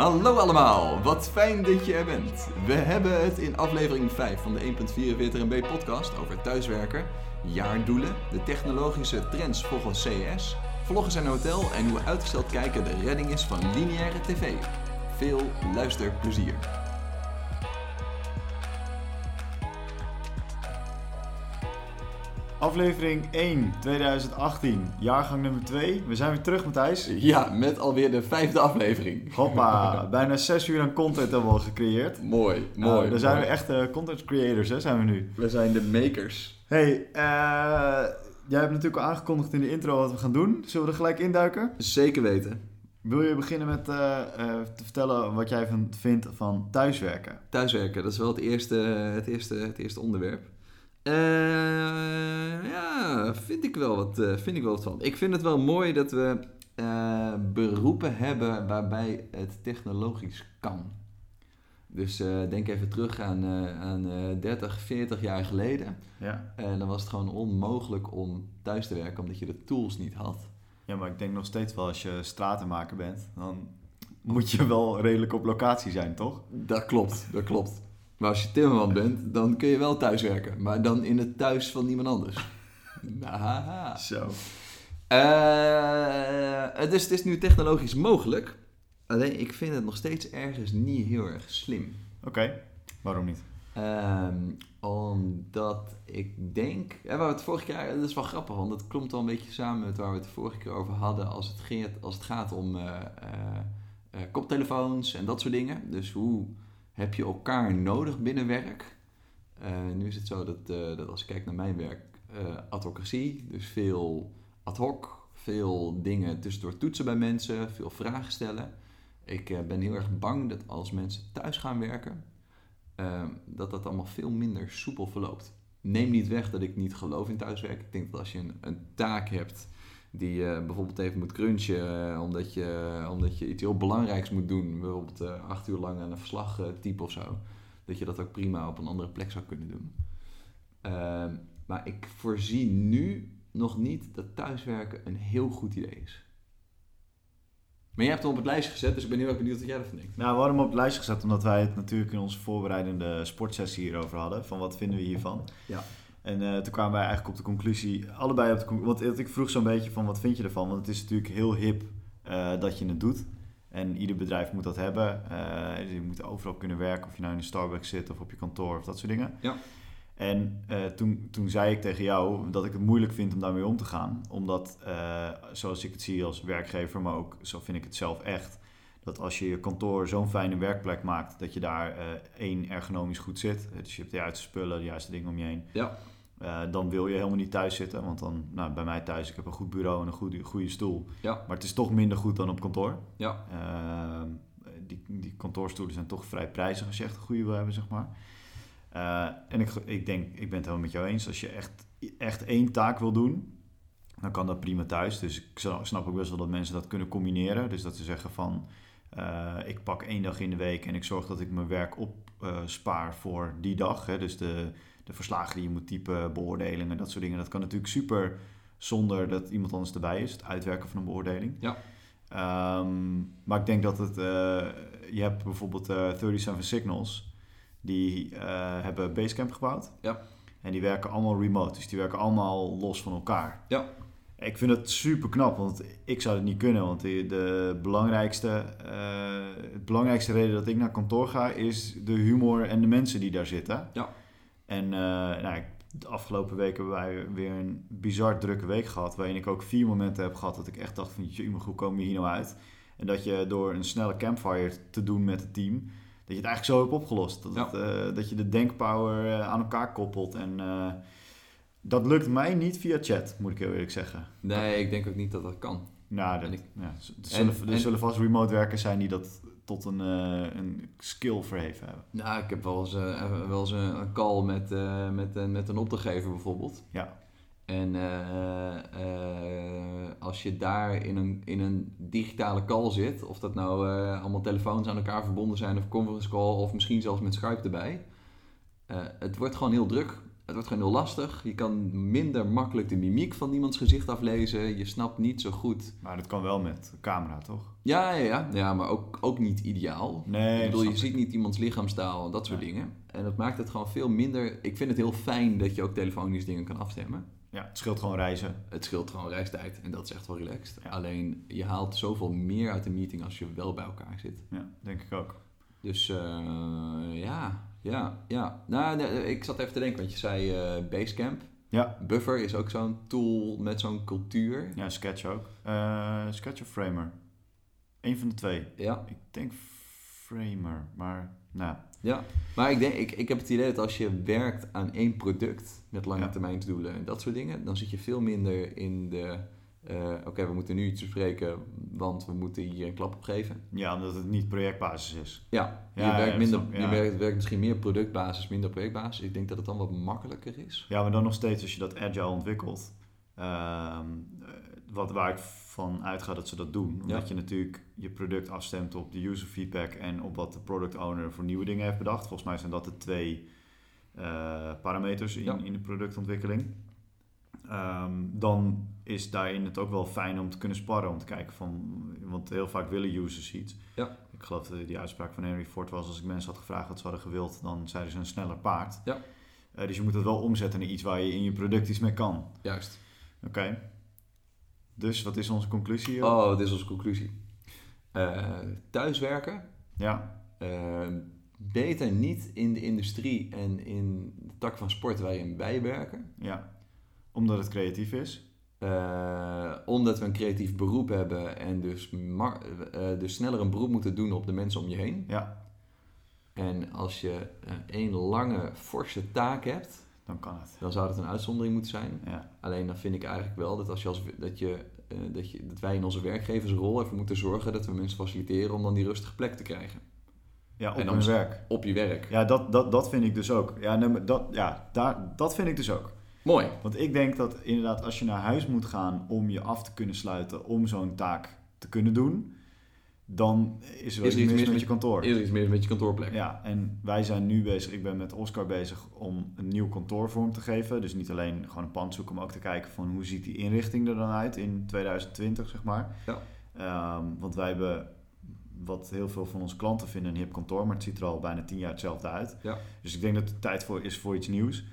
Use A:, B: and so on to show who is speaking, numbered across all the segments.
A: Hallo allemaal, wat fijn dat je er bent. We hebben het in aflevering 5 van de 1.44 MB podcast over thuiswerken, jaardoelen, de technologische trends volgens CES, vloggers en hotel en hoe uitgesteld kijken de redding is van lineaire tv. Veel luisterplezier.
B: Aflevering 1, 2018, jaargang nummer 2. We zijn weer terug, Matthijs.
A: Ja, met alweer de vijfde aflevering.
B: Hoppa, bijna 6 uur aan content hebben we al gecreëerd.
A: Mooi,
B: Nou,
A: mooi.
B: dan zijn we
A: mooi.
B: echte content creators, hè, zijn we nu.
A: We zijn de makers.
B: Hey, eh, jij hebt natuurlijk al aangekondigd in de intro wat we gaan doen. Zullen we er gelijk induiken?
A: Zeker weten.
B: Wil je beginnen met eh, eh, te vertellen wat jij van, vindt van thuiswerken?
A: Thuiswerken, dat is wel het eerste, het eerste, het eerste onderwerp. Eh, ja, vind ik, wel wat, eh, vind ik wel wat van. Ik vind het wel mooi dat we eh, beroepen hebben waarbij het technologisch kan. Dus denk even terug aan, aan eh, 30, 40 jaar geleden.
B: Ja.
A: En dan was het gewoon onmogelijk om thuis te werken omdat je de tools niet had.
B: ja, maar ik denk nog steeds wel als je stratenmaker bent, dan moet je wel redelijk op locatie zijn, toch?
A: Dat klopt, dat klopt. Maar als je timmerman bent, dan kun je wel thuiswerken. Maar dan in het thuis van iemand anders. Haha.
B: Zo.
A: Eh, dus het is nu technologisch mogelijk. Alleen ik vind het nog steeds ergens niet heel erg slim.
B: Oké, waarom niet?
A: Ehm, omdat ik denk, ja, waar we het vorige keer, dat is wel grappig, want dat klopt wel een beetje samen met waar we het de vorige keer over hadden als het, geert, als het gaat om eh, eh, eh, koptelefoons en dat soort dingen. Dus hoe heb je elkaar nodig binnen werk? Eh, nu is het zo dat, eh, dat als ik kijk naar mijn werk, eh advocacy, dus veel ad hoc, veel dingen tussendoor toetsen bij mensen, veel vragen stellen. Ik ben heel erg bang dat als mensen thuis gaan werken, dat dat allemaal veel minder soepel verloopt. Neem niet weg dat ik niet geloof in thuiswerken. Ik denk dat als je een, een taak hebt die je bijvoorbeeld even moet crunchen eh, omdat, je, omdat je iets heel belangrijks moet doen, bijvoorbeeld eh, acht uur lang aan een verslag eh, typen of zo, dat je dat ook prima op een andere plek zou kunnen doen. Ehm, maar ik voorzie nu nog niet dat thuiswerken een heel goed idee is. Maar jij hebt hem op het lijstje gezet, dus ik ben heel erg benieuwd wat jij ervan denkt.
B: Nou, we hadden hem op het lijstje gezet omdat wij het natuurlijk in onze voorbereidende sportsessie hierover hadden. Van wat vinden we hiervan?
A: Ja.
B: En eh, toen kwamen wij eigenlijk op de conclusie, allebei op de conclusie. Want ik vroeg zo'n beetje van wat vind je ervan? Want het is natuurlijk heel hip eh, dat je het doet. En ieder bedrijf moet dat hebben. Eh, je moet overal kunnen werken, of je nou in een Starbucks zit of op je kantoor of dat soort dingen.
A: Ja.
B: En eh, toen, toen zei ik tegen jou dat ik het moeilijk vind om daarmee om te gaan. Omdat, eh, zoals ik het zie als werkgever, maar ook zo vind ik het zelf echt. Dat als je je kantoor zo'n fijne werkplek maakt, dat je daar eh, één ergonomisch goed zit. Dus je hebt de juiste spullen, de juiste dingen om je heen.
A: Ja.
B: Eh, dan wil je helemaal niet thuis zitten. Want dan, nou, bij mij thuis, ik heb een goed bureau en een goede, goede stoel.
A: Ja.
B: Maar het is toch minder goed dan op kantoor.
A: Ja.
B: Eh, die, die kantoorstoelen zijn toch vrij prijzig als je echt een goede wil hebben, zeg maar. Eh, en ik, ik denk, ik ben het helemaal met jou eens. Als je echt, echt één taak wil doen, dan kan dat prima thuis. Dus ik snap ook best wel dat mensen dat kunnen combineren. Dus dat ze zeggen van, ik pak één dag in de week en ik zorg dat ik mijn werk opspaar voor die dag. Hè. Dus de, de verslagen die je moet typen, beoordelingen, dat soort dingen. Dat kan natuurlijk super zonder dat iemand anders erbij is. Het uitwerken van een beoordeling.
A: Ja.
B: Ehm, maar ik denk dat het... eh, je hebt bijvoorbeeld eh 37 Signals. Die eh, hebben Basecamp gebouwd.
A: Ja.
B: En die werken allemaal remote. Dus die werken allemaal los van elkaar.
A: Ja.
B: Ik vind het super knap, want ik zou het niet kunnen. Want de, de belangrijkste, het belangrijkste reden dat ik naar kantoor ga, is de humor en de mensen die daar zitten.
A: Ja.
B: En eh, nou, de afgelopen weken hebben wij weer een bizar drukke week gehad. Waarin ik ook vier momenten heb gehad dat ik echt dacht van, "Jemig, hoe kom je hier nou uit? En dat je door een snelle campfire te doen met het team, dat je het eigenlijk zo hebt opgelost. Dat,
A: Ja.
B: het, eh, dat je de denkpower eh, aan elkaar koppelt. En dat lukt mij niet via chat, moet ik heel eerlijk zeggen.
A: Nee, ik denk ook niet dat dat kan.
B: Nou, dat,
A: En ik-
B: ja, er, zullen,
A: en-
B: er
A: en-
B: zullen vast remote werkers zijn die dat tot een, eh, een skill verheven hebben.
A: Nou, ik heb wel eens, eh, wel eens een, call met, eh, met, een- met een opdrachtgever bijvoorbeeld.
B: Ja.
A: En eh, eh, als je daar in een, in een digitale call zit, of dat nou eh, allemaal telefoons aan elkaar verbonden zijn of conference call, of misschien zelfs met Skype erbij. eh, het wordt gewoon heel druk. het wordt gewoon heel lastig. Je kan minder makkelijk de mimiek van iemands gezicht aflezen. Je snapt niet zo goed.
B: Maar dat kan wel met camera, toch?
A: Ja, ja, ja. ja maar ook, ook niet ideaal.
B: Nee,
A: ik bedoel, je ziet niet iemands lichaamstaal en dat soort
B: Nee.
A: dingen. En dat maakt het gewoon veel minder... Ik vind het heel fijn dat je ook telefonisch dingen kan afstemmen.
B: Ja, het scheelt gewoon reizen.
A: Het scheelt gewoon reistijd en dat is echt wel relaxed.
B: Ja.
A: Alleen, je haalt zoveel meer uit een meeting als je wel bij elkaar zit.
B: Ja, denk ik ook.
A: Dus eh, ja, ja, ja. Nou, nee, ik zat even te denken, want je zei eh, Basecamp.
B: Ja,
A: Buffer is ook zo'n tool met zo'n cultuur.
B: ja Sketch ook. Eh, Sketch of Framer? Eén van de twee.
A: Ja,
B: Ik denk Framer, maar nou,
A: ja. Maar ik, denk, ik, ik heb het idee dat als je werkt aan één product met lange
B: Ja.
A: termijn doelen en dat soort dingen, dan zit je veel minder in de. eh, Oké, we moeten nu iets bespreken, want we moeten hier een klap op geven.
B: ja, omdat het niet projectbasis is.
A: Ja, je,
B: Ja,
A: werkt,
B: ja,
A: minder, je werkt, werkt misschien meer productbasis, minder projectbasis. Ik denk dat het dan wat makkelijker is.
B: Ja, maar dan nog steeds als je dat agile ontwikkelt, ehm, eh, wat, waar ik van uitga dat ze dat doen. Omdat je natuurlijk je product afstemt op de user feedback en op wat de product owner voor nieuwe dingen heeft bedacht. Volgens mij zijn dat de twee eh, parameters in,
A: Ja.
B: in de productontwikkeling. Ehm, dan is daarin het ook wel fijn om te kunnen sparren, om te kijken van, want heel vaak willen users iets.
A: Ja.
B: Ik geloof dat die uitspraak van Henry Ford was, als ik mensen had gevraagd wat ze hadden gewild, dan zeiden ze een sneller paard.
A: Ja.
B: Eh, dus je moet het wel omzetten naar iets waar je in je product iets mee kan.
A: Juist.
B: Oké. Dus wat is onze conclusie? hier?
A: Oh, dit is onze conclusie. Eh, thuiswerken.
B: Ja,
A: eh, beter niet in de industrie en in de tak van sport waarin wij werken.
B: ja. Omdat het creatief is.
A: Eh, omdat we een creatief beroep hebben en dus, dus sneller een beroep moeten doen op de mensen om je heen.
B: Ja,
A: En als je één lange, forse taak hebt,
B: dan kan het.
A: dan zou dat een uitzondering moeten zijn.
B: Ja,
A: Alleen dan vind ik eigenlijk wel dat, als je als, dat, je, eh, dat, je, dat wij in onze werkgeversrol even moeten zorgen dat we mensen faciliteren om dan die rustige plek te krijgen.
B: ja op
A: En dan
B: werk.
A: Op je werk.
B: Ja, dat, dat, dat vind ik dus ook. Ja, nee, dat, ja daar, dat vind ik dus ook.
A: Mooi.
B: Want ik denk dat inderdaad als je naar huis moet gaan om je af te kunnen sluiten om zo'n taak te kunnen doen, dan is er
A: Is er
B: iets mis met je kantoor.
A: Is er iets meer met je kantoorplek?
B: Ja, en wij zijn nu bezig, ik ben met Oscar bezig om een nieuw kantoor vorm te geven. Dus niet alleen gewoon een pand zoeken, maar ook te kijken van hoe ziet die inrichting er dan uit in 2020, zeg maar.
A: Ja.
B: Ehm, want wij hebben, wat heel veel van onze klanten vinden, een hip kantoor, maar het ziet er al bijna tien jaar hetzelfde uit.
A: Ja.
B: Dus ik denk dat het tijd voor is voor iets nieuws.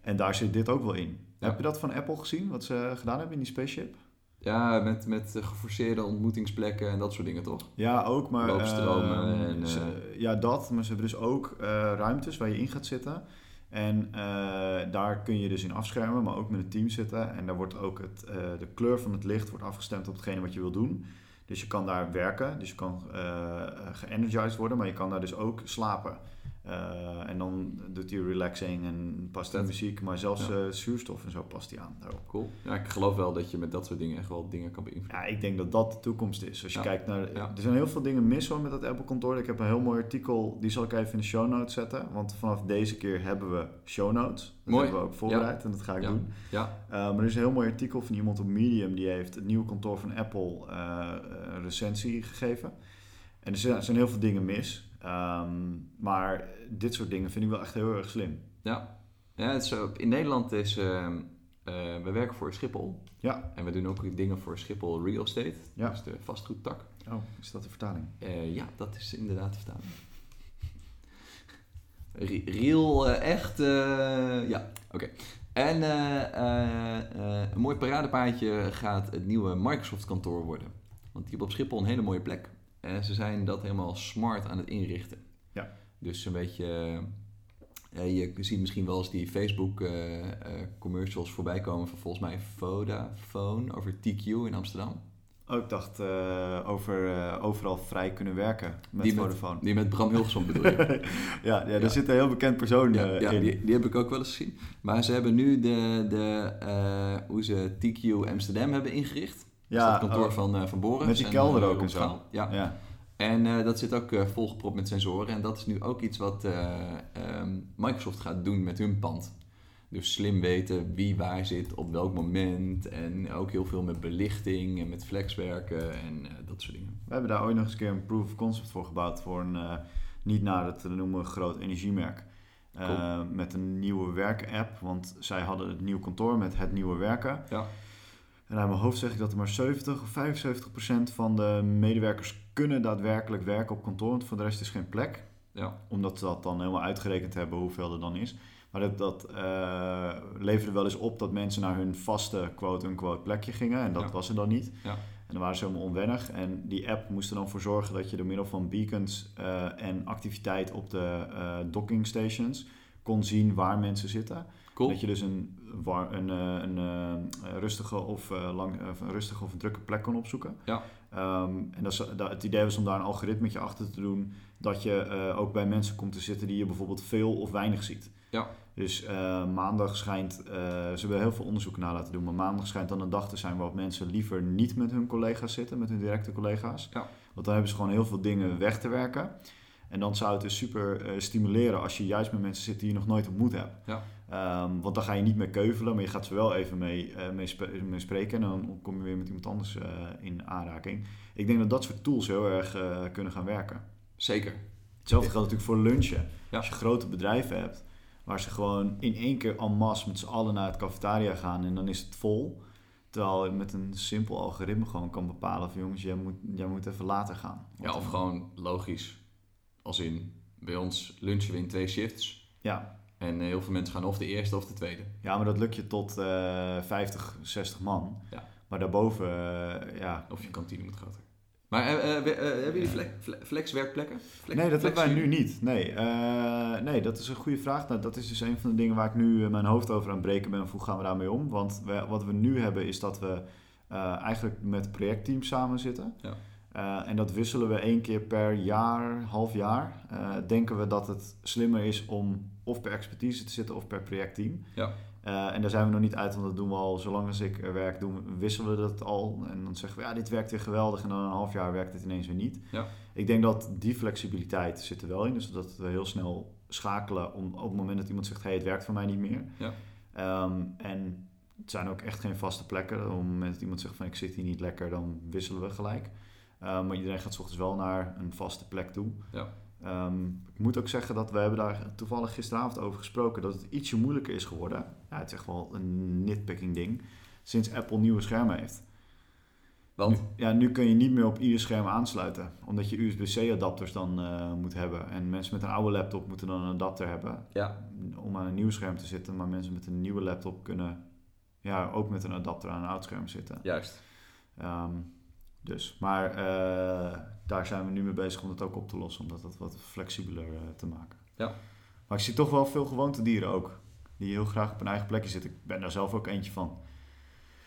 B: En daar zit dit ook wel in.
A: Ja.
B: Heb je dat van Apple gezien, wat ze gedaan hebben in die spaceship?
A: Ja, met, met eh, geforceerde ontmoetingsplekken en dat soort dingen toch?
B: Ja, ook, maar...
A: Loopstromen
B: ehm,
A: en,
B: ze- ja, dat. Maar ze hebben dus ook eh, ruimtes waar je in gaat zitten. En eh, daar kun je dus in afschermen, maar ook met een team zitten. En daar wordt ook het, eh, de kleur van het licht wordt afgestemd op hetgene wat je wil doen. Dus je kan daar werken, dus je kan eh ge-energized worden, maar je kan daar dus ook slapen. Eh, en dan doet hij relaxing en past hij muziek, maar zelfs
A: Ja.
B: eh, zuurstof en zo past hij aan daarop.
A: Cool. Ja, ik geloof wel dat je met dat soort dingen echt wel dingen kan beïnvloeden.
B: Ja, ik denk dat dat de toekomst is. Als je
A: Ja.
B: kijkt naar...
A: Ja.
B: Er zijn heel veel dingen mis hoor met dat Apple kantoor. Ik heb een heel mooi artikel, die zal ik even in de show notes zetten. Want vanaf deze keer hebben we show notes. Dat
A: Mooi.
B: hebben we ook voorbereid en dat ga ik doen.
A: Ja,
B: Uh, maar er is een heel mooi artikel van iemand op Medium. Die heeft het nieuwe kantoor van Apple eh, een recensie gegeven. En er zijn, er zijn heel veel dingen mis. Ehm, maar dit soort dingen vind ik wel echt heel erg slim.
A: ja. ja het is, in Nederland is... eh, we werken voor Schiphol.
B: Ja.
A: En we doen ook dingen voor Schiphol Real Estate.
B: Ja.
A: Dus de vastgoedtak.
B: Oh, is dat de vertaling?
A: Eh, ja, dat is inderdaad te verstaan. Re- Real, eh, echt, ja, oké. En een mooi paradepaadje gaat het nieuwe Microsoft kantoor worden. Want die hebben op Schiphol een hele mooie plek. En ze zijn dat helemaal smart aan het inrichten.
B: Ja.
A: Dus een beetje, je ziet misschien wel eens die Facebook eh, eh, commercials voorbij komen van volgens mij Vodafone over TQ in Amsterdam.
B: Oh, ik dacht eh, over overal vrij kunnen werken met
A: Die met-
B: Vodafone.
A: Die met Bram Hilgerson bedoel je?
B: ja, ja,
A: Ja.
B: zit een heel bekend persoon
A: Ja, ja
B: in.
A: die, die heb ik ook wel eens gezien. Maar ze hebben nu de, de, hoe ze TQ Amsterdam hebben ingericht. Ja, het kantoor
B: oh,
A: van, eh van Boren.
B: Met die kelder ook en zo.
A: Ja.
B: ja.
A: En eh, dat zit ook eh, volgepropt met sensoren. En dat is nu ook iets wat eh, ehm, Microsoft gaat doen met hun pand. Dus slim weten wie waar zit, op welk moment. En ook heel veel met belichting en met flexwerken en eh, dat soort dingen.
B: We hebben daar ooit nog eens een keer een proof of concept voor gebouwd voor een eh, niet nader te noemen groot energiemerk. eh,
A: Cool.
B: met een nieuwe werken-app. Want zij hadden het nieuwe kantoor met het nieuwe werken.
A: Ja.
B: En uit mijn hoofd zeg ik dat er maar 70 of 75 procent van de medewerkers kunnen daadwerkelijk werken op kantoor. Want voor de rest is geen plek.
A: Ja.
B: Omdat ze dat dan helemaal uitgerekend hebben hoeveel er dan is. Maar dat, dat eh, leverde wel eens op dat mensen naar hun vaste quote-unquote plekje gingen. En dat
A: Ja.
B: was er dan niet.
A: Ja.
B: En dan waren ze helemaal onwennig. En die app moest er dan voor zorgen dat je door middel van beacons eh, en activiteit op de eh, docking stations kon zien waar mensen zitten.
A: Cool.
B: Dat je dus een, een, eh, een eh, rustige, of, eh, lang, een rustige of een drukke plek kon opzoeken.
A: Ja.
B: Ehm, en dat is, dat, het idee was om daar een algoritmetje achter te doen dat je ook bij mensen komt te zitten die je bijvoorbeeld veel of weinig ziet.
A: Ja.
B: Dus maandag schijnt, ze hebben heel veel onderzoek naar laten doen, maar maandag schijnt dan een dag te zijn waarop mensen liever niet met hun collega's zitten, met hun directe collega's.
A: Ja.
B: Want dan hebben ze gewoon heel veel dingen weg te werken. En dan zou het dus super stimuleren als je juist met mensen zit die je nog nooit ontmoet hebt.
A: Ja.
B: Ehm, want dan ga je niet meer keuvelen, maar je gaat ze wel even mee, eh, mee, spreken. En dan kom je weer met iemand anders eh, in aanraking. Ik denk dat dat soort tools heel erg eh, kunnen gaan werken.
A: Zeker.
B: Hetzelfde geldt natuurlijk voor lunchen.
A: Ja.
B: Als je grote bedrijven hebt, waar ze gewoon in één keer en masse met z'n allen naar het cafetaria gaan en dan is het vol. Terwijl je met een simpel algoritme gewoon kan bepalen van jongens, jij moet, jij moet even later gaan.
A: Ja, of gewoon logisch. Als in, bij ons lunchen we in twee shifts.
B: Ja.
A: En eh, heel veel mensen gaan of de eerste of de tweede.
B: ja, maar dat lukt je tot eh 50, 60 man.
A: Ja.
B: Maar daarboven, eh, ja,
A: Of je kantine moet groter. Maar eh, hebben jullie? Flex-
B: nee, dat
A: flex-
B: hebben wij nu niet. Nee, nee, dat is een goede vraag. Nou, dat is dus een van de dingen waar ik nu mijn hoofd over aan het breken ben. Hoe gaan we daarmee om? Want we, wat we nu hebben is dat we eigenlijk met projectteams samen zitten.
A: Ja.
B: En dat wisselen we één keer per jaar, half jaar. Denken we dat het slimmer is om of per expertise te zitten of per projectteam.
A: Ja.
B: Eh, en daar zijn we nog niet uit, want dat doen we al zolang als ik er werk, doen, wisselen we dat al. En dan zeggen we, ja, dit werkt weer geweldig. En dan een half jaar werkt het ineens weer niet.
A: Ja.
B: Ik denk dat die flexibiliteit zit er wel in. Dus dat we heel snel schakelen om, op het moment dat iemand zegt, hey, het werkt voor mij niet meer.
A: Ja.
B: Ehm, en het zijn ook echt geen vaste plekken. Op het moment dat iemand zegt van, ik zit hier niet lekker, dan wisselen we gelijk. Ehm, maar iedereen gaat 's ochtends wel naar een vaste plek toe.
A: Ja.
B: Ehm, ik moet ook zeggen dat we hebben daar toevallig gisteravond over gesproken dat het ietsje moeilijker is geworden. Ja, het is echt wel een nitpicking ding. Sinds Apple nieuwe schermen heeft.
A: Want?
B: Nu, ja, nu kun je niet meer op ieder scherm aansluiten. Omdat je USB-C adapters dan eh, moet hebben. En mensen met een oude laptop moeten dan een adapter hebben
A: Ja.
B: om aan een nieuw scherm te zitten. Maar mensen met een nieuwe laptop kunnen ja, ook met een adapter aan een oud scherm zitten.
A: Juist.
B: Ehm, dus, maar eh, daar zijn we nu mee bezig om dat ook op te lossen, om dat wat- wat flexibeler eh, te maken.
A: Ja.
B: Maar ik zie toch wel veel gewoontedieren ook, die heel graag op een eigen plekje zitten. Ik ben daar zelf ook eentje van.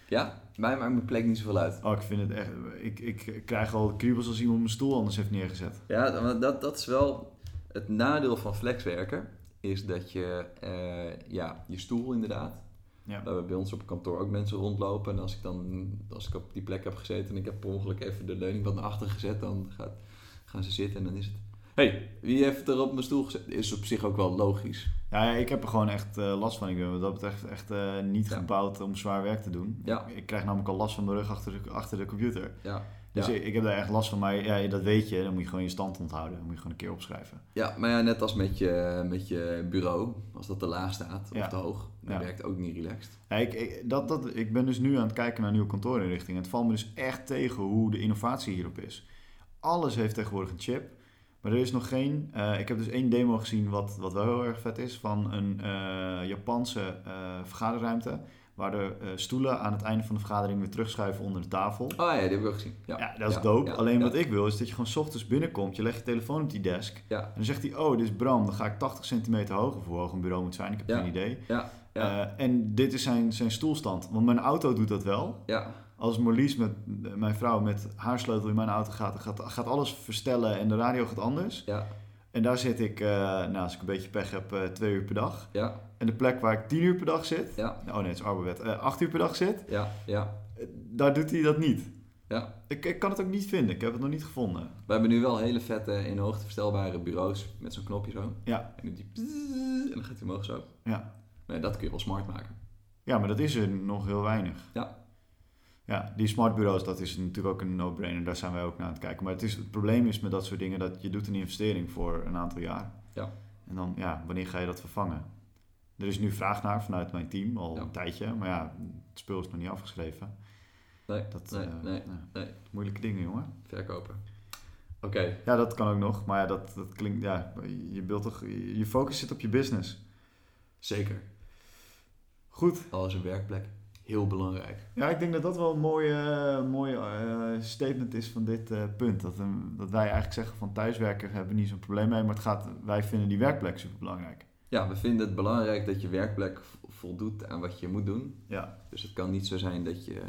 A: Ja? Mij maakt mijn plek niet zoveel uit.
B: Oh, ik vind het echt, ik, ik krijg al kriebels als iemand mijn stoel anders heeft neergezet.
A: Ja, dat, dat is wel het nadeel van flexwerken. Is dat je, eh, ja, je stoel inderdaad.
B: Ja.
A: We hebben bij ons op kantoor ook mensen rondlopen. En als ik dan, als ik op die plek heb gezeten en ik heb per ongeluk even de leuning wat naar achter gezet, dan gaat, gaan ze zitten en dan is het... hey, wie heeft er op mijn stoel gezet? Is op zich ook wel logisch.
B: Ja, ik heb er gewoon echt eh, last van. Ik ben wat dat betreft echt eh, niet
A: Ja.
B: gebouwd om zwaar werk te doen.
A: Ja.
B: Ik, ik krijg namelijk al last van mijn rug achter de, achter de computer.
A: Ja,
B: Dus
A: ja.
B: ik, ik heb daar echt last van. Maar ja, dat weet je, dan moet je gewoon je stand onthouden. Dan moet je gewoon een keer opschrijven.
A: ja maar ja, net als met je, met je bureau, als dat te laag staat of
B: Ja.
A: te hoog, dan
B: Ja.
A: werkt ook niet relaxed.
B: Ja, ik, ik, dat, dat, ik ben dus nu aan het kijken naar nieuwe kantoorinrichtingen. Het valt me dus echt tegen hoe de innovatie hierop is. Alles heeft tegenwoordig een chip. Maar er is nog geen... eh, ik heb dus één demo gezien wat, wat wel heel erg vet is. Van een eh, Japanse eh, vergaderruimte. Waar de eh, stoelen aan het einde van de vergadering weer terugschuiven onder de tafel.
A: Oh ja, die heb ik ook gezien. Ja,
B: Ja, dat is
A: ja,
B: dope.
A: ja,
B: Alleen wat ik wil is dat je gewoon 's ochtends binnenkomt. Je legt je telefoon op die desk.
A: Ja,
B: En dan zegt hij, oh, dit is Bram. Dan ga ik 80 centimeter hoog. Of hoe hoog een bureau moet zijn. Ik heb geen idee.
A: ja, ja,
B: Eh, en dit is zijn, zijn stoelstand. Want mijn auto doet dat wel.
A: ja.
B: Als Marlies, met, mijn vrouw, met haar sleutel in mijn auto gaat, dan gaat, gaat alles verstellen en de radio gaat anders.
A: ja,
B: En daar zit ik, eh, nou, als ik een beetje pech heb, twee uur per dag.
A: ja,
B: En de plek waar ik tien uur per dag zit,
A: ja,
B: oh nee, het is Arbowet, eh acht uur per dag zit,
A: ja, ja,
B: eh, daar doet hij dat niet.
A: ja.
B: Ik, ik kan het ook niet vinden, ik heb het nog niet gevonden.
A: We hebben nu wel hele vette, in hoogte verstelbare bureaus met zo'n knopje zo.
B: Ja,
A: En, die en dan gaat hij omhoog zo.
B: ja.
A: Nee, dat kun je wel smart maken.
B: ja, maar dat is er nog heel weinig.
A: Ja.
B: Ja, die smartbureaus, dat is natuurlijk ook een no-brainer. Daar zijn wij ook naar aan het kijken. Maar het, is, het probleem is met dat soort dingen dat je doet een investering voor een aantal jaar.
A: Ja.
B: En dan, ja, wanneer ga je dat vervangen? Er is nu vraag naar vanuit mijn team al
A: Ja.
B: een tijdje, maar ja, het spul is nog niet afgeschreven.
A: Nee,
B: Dat,
A: nee,
B: eh,
A: nee,
B: nou,
A: nee.
B: Moeilijke dingen, jongen.
A: Verkopen. Oké,
B: Ja, dat kan ook nog, maar ja, dat, dat klinkt, ja, je wilt toch, je focus zit op je business.
A: zeker.
B: Goed.
A: Alles een werkplek. Heel belangrijk.
B: Ja, ik denk dat dat wel een mooie, mooie eh, statement is van dit eh, punt. Dat, dat wij eigenlijk zeggen van thuiswerken hebben we niet zo'n probleem mee, maar het gaat, wij vinden die werkplek super belangrijk.
A: Ja, we vinden het belangrijk dat je werkplek vo- voldoet aan wat je moet doen.
B: Ja,
A: Dus het kan niet zo zijn dat je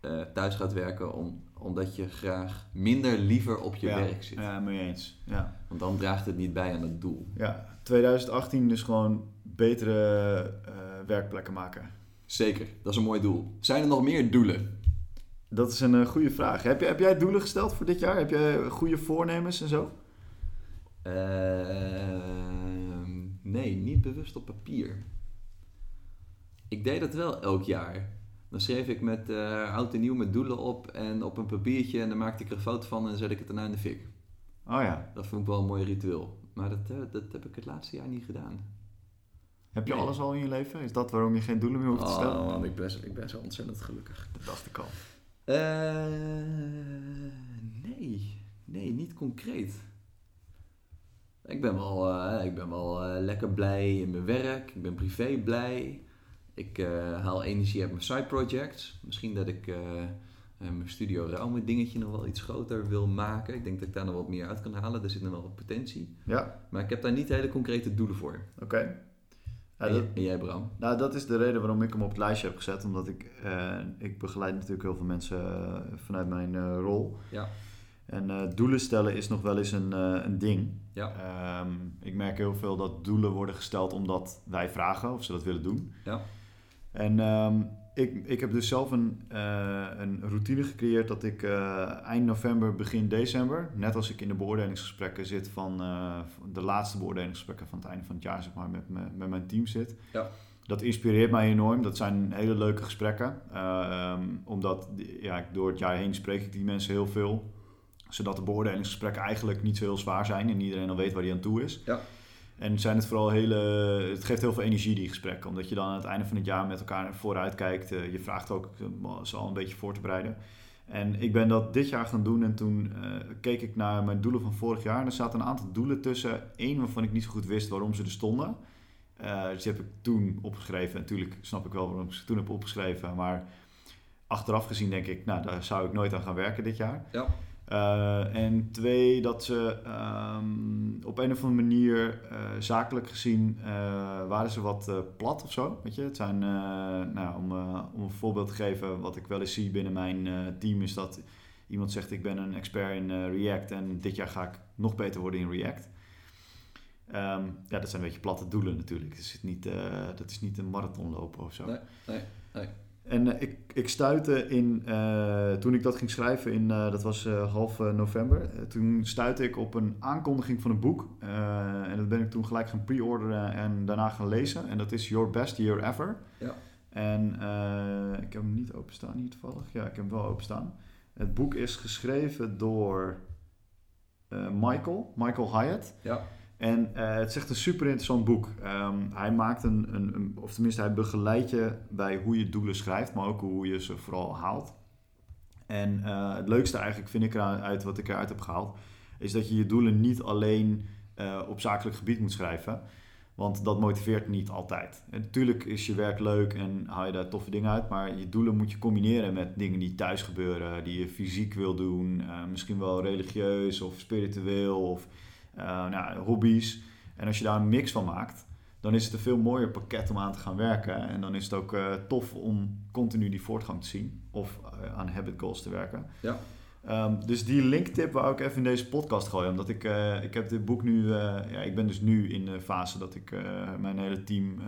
A: eh, thuis gaat werken om, omdat je graag minder liever op je
B: ja,
A: werk zit.
B: Ja, mee eens. Ja.
A: Want dan draagt het niet bij aan het doel.
B: ja, 2018 dus gewoon betere eh, werkplekken maken.
A: Zeker, dat is een mooi doel. Zijn er nog meer doelen?
B: Dat is een eh, goede vraag. Heb, je, heb jij doelen gesteld voor dit jaar? Heb jij goede voornemens en zo?
A: Ehm, nee, niet bewust op papier. Ik deed dat wel elk jaar. Dan schreef ik met eh, oud en nieuw met doelen op en op een papiertje en dan maakte ik er een foto van en zet ik het daarna in de fik.
B: Oh ja.
A: Dat vond ik wel een mooi ritueel. Maar dat, eh, dat heb ik het laatste jaar niet gedaan.
B: Heb je
A: Nee.
B: alles al in je leven? Is dat waarom je geen doelen meer hoeft te stellen?
A: Oh man, ik ben, zo- ik ben zo ontzettend gelukkig.
B: Dat dacht ik al.
A: Eh, nee, nee, niet concreet. Ik ben wel, eh, ik ben wel eh, lekker blij in mijn werk. Ik ben privé blij. Ik eh, haal energie uit mijn side projects. Misschien dat ik mijn Studio Raume dingetje nog wel iets groter wil maken. Ik denk dat ik daar nog wat meer uit kan halen. Er zit nog wel wat potentie.
B: Ja,
A: Maar ik heb daar niet hele concrete doelen voor.
B: oké. Ja,
A: en, jij Bram?
B: Nou, dat is de reden waarom ik hem op het lijstje heb gezet. Omdat ik, ik begeleid natuurlijk heel veel mensen vanuit mijn rol.
A: Ja.
B: En eh, doelen stellen is nog wel eens een, eh, een ding.
A: Ja.
B: Ehm, ik merk heel veel dat doelen worden gesteld omdat wij vragen of ze dat willen doen.
A: Ja.
B: En ehm, ik, ik heb dus zelf een, eh, een routine gecreëerd dat ik eind november, begin december, net als ik in de beoordelingsgesprekken zit van de laatste beoordelingsgesprekken van het einde van het jaar, zeg maar, met, me- met mijn team zit.
A: Ja.
B: Dat inspireert mij enorm. Dat zijn hele leuke gesprekken. Ehm, omdat ja, door het jaar heen spreek ik die mensen heel veel. Zodat de beoordelingsgesprekken eigenlijk niet zo heel zwaar zijn en iedereen al weet waar die aan toe is.
A: Ja.
B: En zijn het vooral hele. Het geeft heel veel energie, die gesprekken. Omdat je dan aan het einde van het jaar met elkaar vooruit kijkt. Eh, je vraagt ook eh, ze al een beetje voor te bereiden. En ik ben dat dit jaar gaan doen en toen eh, keek ik naar mijn doelen van vorig jaar. En er zaten een aantal doelen tussen. Eén waarvan ik niet zo goed wist waarom ze er stonden. Dus die heb ik toen opgeschreven. En natuurlijk snap ik wel waarom ik ze toen heb opgeschreven. Maar achteraf gezien denk ik, nou daar zou ik nooit aan gaan werken dit jaar.
A: Ja.
B: Eh, en twee, dat ze ehm, op een of andere manier eh, zakelijk gezien eh, waren ze wat plat of zo. Weet je? Het zijn, nou, om, om een voorbeeld te geven, wat ik wel eens zie binnen mijn team, is dat iemand zegt: Ik ben een expert in React en dit jaar ga ik nog beter worden in React. Ehm, ja, dat zijn een beetje platte doelen natuurlijk. Dat is niet, dat is niet een marathon lopen of zo.
A: Nee, nee, nee.
B: En eh, ik, ik stuitte in, eh, toen ik dat ging schrijven, in, eh, dat was half november, toen stuitte ik op een aankondiging van een boek. En dat ben ik toen gelijk gaan pre-orderen en daarna gaan lezen. En dat is Your Best Year Ever.
A: Ja.
B: En ik heb hem niet openstaan hier toevallig. Ja, ik heb hem wel openstaan. Het boek is geschreven door Michael, Michael Hyatt.
A: Ja.
B: En eh, het is echt een super interessant boek. Ehm, hij maakt een, een, of tenminste hij begeleidt je bij hoe je doelen schrijft, maar ook hoe je ze vooral haalt. En eh, het leukste eigenlijk vind ik eruit, wat ik eruit heb gehaald, is dat je je doelen niet alleen eh, op zakelijk gebied moet schrijven. Want dat motiveert niet altijd. En natuurlijk is je werk leuk en haal je daar toffe dingen uit. Maar je doelen moet je combineren met dingen die thuis gebeuren. Die je fysiek wil doen. misschien wel religieus of spiritueel of nou, hobby's. En als je daar een mix van maakt, dan is het een veel mooier pakket om aan te gaan werken. En dan is het ook eh, tof om continu die voortgang te zien. Of eh, aan habit goals te werken.
A: Ja.
B: Ehm, dus die linktip wou ik even in deze podcast gooien. Omdat ik, eh, ik heb dit boek nu... eh, ja, ik ben dus nu in de fase dat ik eh, mijn hele team eh,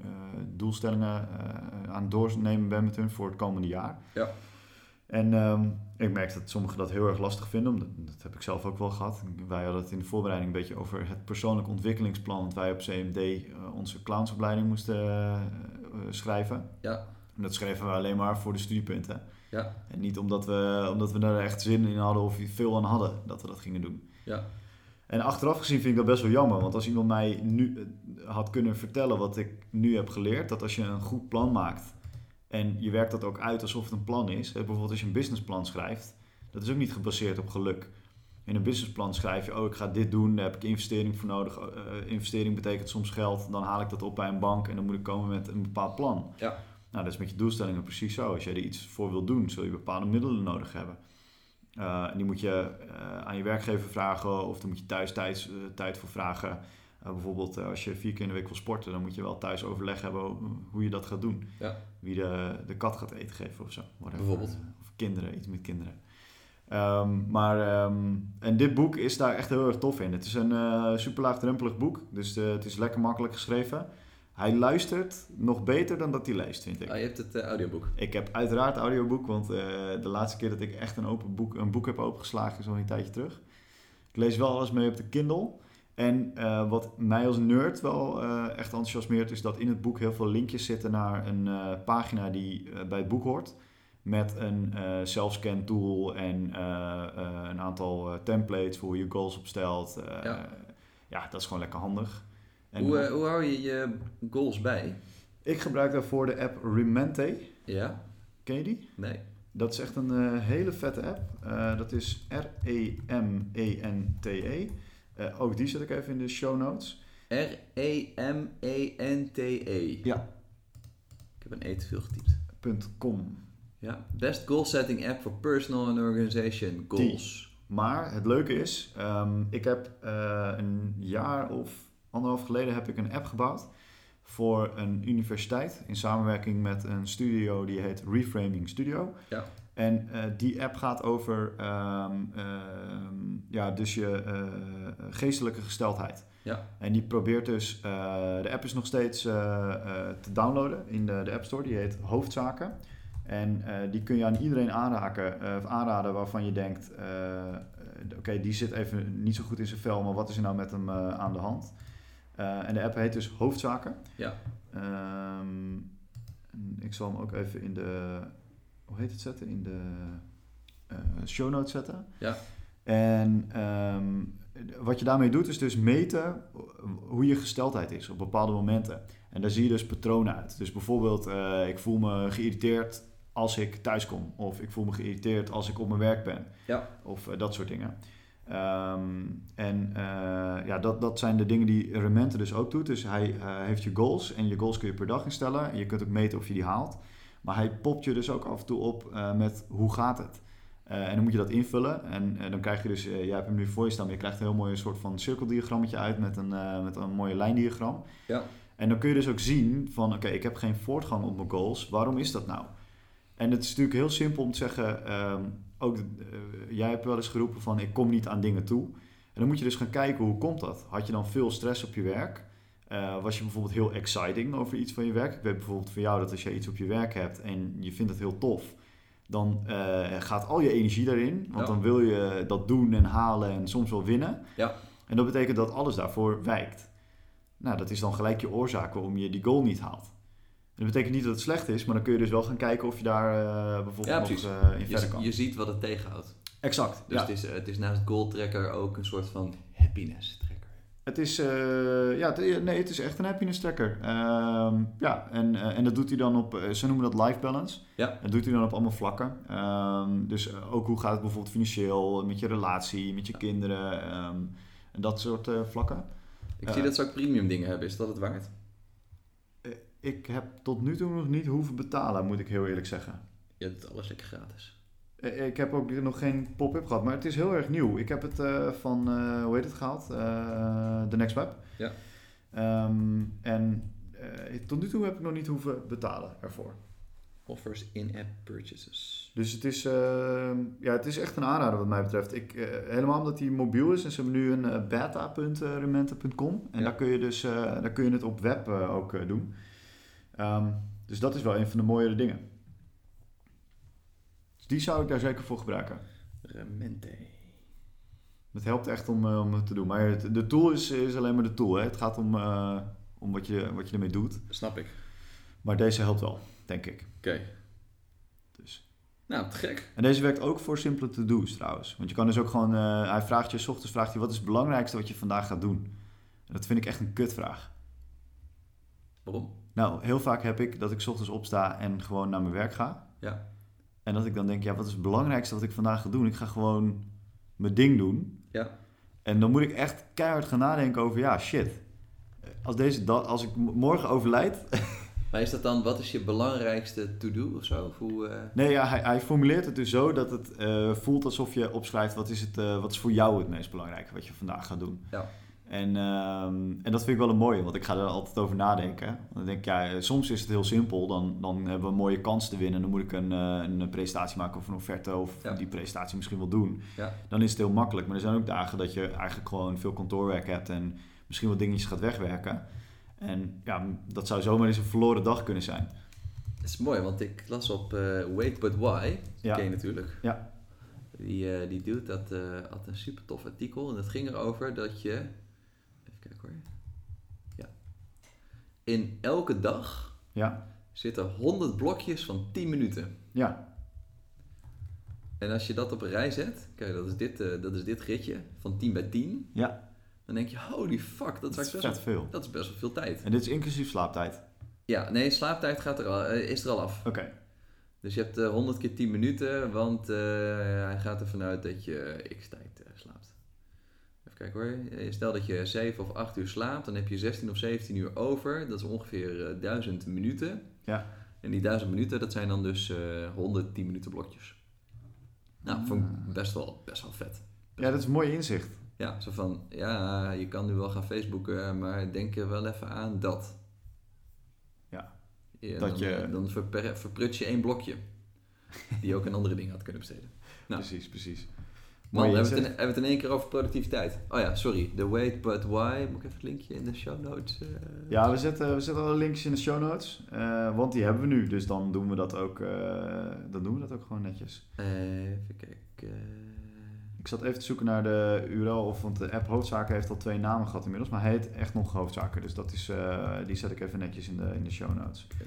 B: eh, doelstellingen eh, aan het doornemen ben met hun voor het komende jaar.
A: Ja.
B: En ehm, ik merk dat sommigen dat heel erg lastig vinden. Omdat, dat heb ik zelf ook wel gehad. Wij hadden het in de voorbereiding een beetje over het persoonlijk ontwikkelingsplan. Dat wij op CMD eh, onze clownsopleiding moesten eh, eh, schrijven.
A: Ja.
B: En dat schreven we alleen maar voor de studiepunten.
A: Ja.
B: En niet omdat we, omdat we daar echt zin in hadden of veel aan hadden dat we dat gingen doen.
A: Ja.
B: En achteraf gezien vind ik dat best wel jammer. Want als iemand mij nu had kunnen vertellen wat ik nu heb geleerd. Dat als je een goed plan maakt. En je werkt dat ook uit alsof het een plan is. Bijvoorbeeld als je een businessplan schrijft. Dat is ook niet gebaseerd op geluk. In een businessplan schrijf je, oh ik ga dit doen, daar heb ik investering voor nodig. Eh, investering betekent soms geld, dan haal ik dat op bij een bank en dan moet ik komen met een bepaald plan.
A: Ja.
B: Nou, dat is met je doelstellingen precies zo. Als jij er iets voor wil doen, zul je bepaalde middelen nodig hebben. Eh, en die moet je eh, aan je werkgever vragen of daar moet je thuis tijd, eh, tijd voor vragen. Eh, bijvoorbeeld eh, als je vier keer in de week wil sporten, dan moet je wel thuis overleg hebben hoe, je dat gaat doen.
A: Ja.
B: Wie de, de kat gaat eten geven of zo. whatever.
A: Bijvoorbeeld.
B: Of kinderen, iets met kinderen. Ehm, maar, ehm, en dit boek is daar echt heel erg tof in. Het is een eh super laagdrempelig boek, dus eh, het is lekker makkelijk geschreven. Hij luistert nog beter dan dat hij leest, vind ik.
A: Ah, je hebt het eh, audioboek.
B: Ik heb uiteraard audioboek, want eh, de laatste keer dat ik echt een, open boek, een boek heb opengeslagen is al een tijdje terug. Ik lees wel alles mee op de Kindle. En eh, wat mij als nerd wel eh, echt enthousiasmeert, is dat in het boek heel veel linkjes zitten naar een eh, pagina die bij het boek hoort. Met een self-scan tool en een aantal templates voor hoe je goals opstelt.
A: Ja.
B: ja. dat is gewoon lekker handig. En,
A: Hoe, hoe hou je je goals bij?
B: ik gebruik daarvoor de app Remente.
A: Ja?
B: Ken je die?
A: Nee.
B: Dat is echt een hele vette app. Dat is R-E-M-E-N-T-E. Eh, ook die zet ik even in de show notes.
A: R-E-M-E-N-T-E.
B: Ja.
A: Ik heb een E te veel getypt.
B: .com.
A: Ja. Best goal setting app for personal and organization goals.
B: Maar het leuke is, ehm, ik heb eh, een jaar of anderhalf geleden heb ik een app gebouwd voor een universiteit in samenwerking met een studio die heet Reframing Studio.
A: Ja.
B: En eh, die app gaat over ehm, ehm, ja, dus je eh, geestelijke gesteldheid.
A: Ja.
B: En die probeert dus, eh, de app is nog steeds te downloaden in de, de App Store, die heet Hoofdzaken. En die kun je aan iedereen aanraken, of aanraden waarvan je denkt, oké, die zit even niet zo goed in zijn vel, maar wat is er nou met hem aan de hand? En de app heet dus Hoofdzaken.
A: Ja.
B: Ehm, ik zal hem ook even in de, hoe heet het zetten? In de eh, show notes zetten.
A: Ja.
B: En ehm, wat je daarmee doet is dus meten hoe je gesteldheid is op bepaalde momenten. En daar zie je dus patronen uit. Dus bijvoorbeeld, eh, ik voel me geïrriteerd als ik thuis kom. Of ik voel me geïrriteerd als ik op mijn werk ben.
A: Ja.
B: Of eh, dat soort dingen. Ehm, en ja, dat, dat zijn de dingen die Remente dus ook doet. Dus hij heeft je goals en je goals kun je per dag instellen. En je kunt ook meten of je die haalt. Maar hij popt je dus ook af en toe op eh, met hoe gaat het? Eh, en dan moet je dat invullen. En eh, dan krijg je dus, jij hebt hem nu voor je staan, maar je krijgt een heel mooi soort van cirkeldiagrammetje uit met een, met een mooie lijndiagram.
A: Ja.
B: En dan kun je dus ook zien van, oké, ik heb geen voortgang op mijn goals. Waarom is dat nou? En het is natuurlijk heel simpel om te zeggen, ehm, ook jij hebt wel eens geroepen van, ik kom niet aan dingen toe. En dan moet je dus gaan kijken, hoe komt dat? Had je dan veel stress op je werk? Eh, was je bijvoorbeeld heel exciting over iets van je werk? Ik weet bijvoorbeeld van jou dat als je iets op je werk hebt en je vindt het heel tof, dan eh, gaat al je energie daarin. Want
A: Ja.
B: dan wil je dat doen en halen en soms wel winnen.
A: Ja.
B: En dat betekent dat alles daarvoor wijkt. Nou, dat is dan gelijk je oorzaak waarom je die goal niet haalt. En dat betekent niet dat het slecht is, maar dan kun je dus wel gaan kijken of je daar eh, bijvoorbeeld
A: Ja,
B: nog in verder kan.
A: je ziet wat het tegenhoudt.
B: Exact.
A: Dus het, is, het is naast goal tracker ook een soort van happiness.
B: Het is, eh, ja, het, nee, het is echt een happiness tracker. Ehm, ja, en, eh, en dat doet hij dan op, eh, ze noemen dat life balance.
A: Ja.
B: Dat doet hij dan op allemaal vlakken. Ehm, dus eh, ook hoe gaat het bijvoorbeeld financieel, met je relatie, met je kinderen ehm, en dat soort eh, vlakken.
A: Ik zie dat ze ook premium dingen hebben. Is dat het waard?
B: Ik heb tot nu toe nog niet hoeven betalen, moet ik heel eerlijk zeggen.
A: Je doet alles lekker gratis.
B: Eh, Ik heb ook nog geen pop-up gehad, maar het is heel erg nieuw. Ik heb het eh, van, eh, hoe heet het gehaald? Eh The Next Web.
A: Ja.
B: Ehm, en tot nu toe heb ik nog niet hoeven betalen ervoor.
A: Offers in-app purchases.
B: Dus het is, eh, ja, het is echt een aanrader wat mij betreft. Ik, helemaal omdat hij mobiel is en ze hebben nu een beta.rementa.com. En
A: Ja.
B: daar, kun je dus, daar kun je het op web ook doen. Ehm, dus dat is wel een van de mooiere dingen. Die zou ik daar zeker voor gebruiken.
A: Remente.
B: Het helpt echt om, eh, om het te doen. Maar het- de tool is, is alleen maar de tool. Hè. Het gaat om, eh, om wat, je, wat je ermee doet.
A: Snap ik.
B: Maar deze helpt wel, denk ik.
A: Oké.
B: Dus.
A: Nou, te gek.
B: En deze werkt ook voor simpele to-do's trouwens. Want je kan dus ook gewoon, eh, hij vraagt je, s ochtends vraagt hij, wat is het belangrijkste wat je vandaag gaat doen? En dat vind ik echt een kutvraag.
A: Waarom?
B: Nou, heel vaak heb ik dat ik 's ochtends opsta en gewoon naar mijn werk ga.
A: Ja.
B: En dat ik dan denk, ja, wat is het belangrijkste wat ik vandaag ga doen? Ik ga gewoon mijn ding doen.
A: Ja.
B: En dan moet ik echt keihard gaan nadenken over, ja, shit. Als, deze, als ik morgen overlijd...
A: Maar is dat dan, wat is je belangrijkste to-do of zo? Of hoe, eh,
B: Nee, ja, hij, hij formuleert het dus zo dat het eh, voelt alsof je opschrijft... Wat is, het, eh, wat is voor jou het meest belangrijke wat je vandaag gaat doen.
A: Ja.
B: En, ehm, en dat vind ik wel een mooie, want ik ga er altijd over nadenken. Want dan denk ik, ja, soms is het heel simpel. Dan, dan hebben we een mooie kans te winnen. Dan moet ik een, eh, een presentatie maken of een offerte of
A: Ja.
B: die presentatie misschien wel doen.
A: Ja.
B: Dan is het heel makkelijk. Maar er zijn ook dagen dat je eigenlijk gewoon veel kantoorwerk hebt en misschien wat dingetjes gaat wegwerken. En ja, dat zou zomaar eens een verloren dag kunnen zijn.
A: Het is mooi, want ik las op eh, Wait But Why,
B: Ja.
A: ken je natuurlijk.
B: Ja.
A: Die, eh die dude dat, had een super tof artikel en het ging erover dat je... Even kijken hoor. Ja. In elke dag
B: Ja,
A: zitten 100 blokjes van 10 minuten.
B: ja,
A: En als je dat op een rij zet, kijk, dat is dit, eh, dat is dit ritje van 10 bij 10.
B: ja.
A: Dan denk je, holy fuck, dat,
B: Dat
A: is, best wel,
B: veel.
A: dat is best wel veel tijd.
B: En dit is inclusief slaaptijd.
A: Ja, nee, slaaptijd gaat er al, eh, is er al af.
B: Oké,
A: Dus je hebt eh 100 keer 10 minuten, want eh, hij gaat ervan uit dat je x tijd eh, kijken hoor. Eh, Stel dat je 7 of 8 uur slaapt, dan heb je 16 of 17 uur over. Dat is ongeveer eh 1000 minuten.
B: Ja.
A: En die 1000 minuten, dat zijn dan dus eh 110 minuten blokjes. Nou, vond ik best wel, best wel vet.
B: ja, dat is een mooi inzicht.
A: Ja, zo van, ja, je kan nu wel gaan Facebooken, maar denk er wel even aan dat.
B: Ja.
A: Ja,
B: Dat
A: dan,
B: je-
A: eh, dan verpruts je één blokje. Die je ook aan andere dingen had kunnen besteden. Nou.
B: Precies, precies.
A: Man, hebben we, het in, hebben we het in één keer over productiviteit. Oh ja, sorry. The wait but why. Moet ik even het linkje in de show notes? eh?
B: Ja, we zetten, we zetten alle linkjes in de show notes. eh, want die hebben we nu. Dus dan doen we dat ook, eh, dan doen we dat ook gewoon netjes.
A: Even kijken.
B: Ik zat even te zoeken naar de URL. Of, want de app Hoofdzaken heeft al twee namen gehad inmiddels. Maar hij heet echt nog Hoofdzaken. Dus dat is, die zet ik even netjes in de, in de show notes.
A: Oké.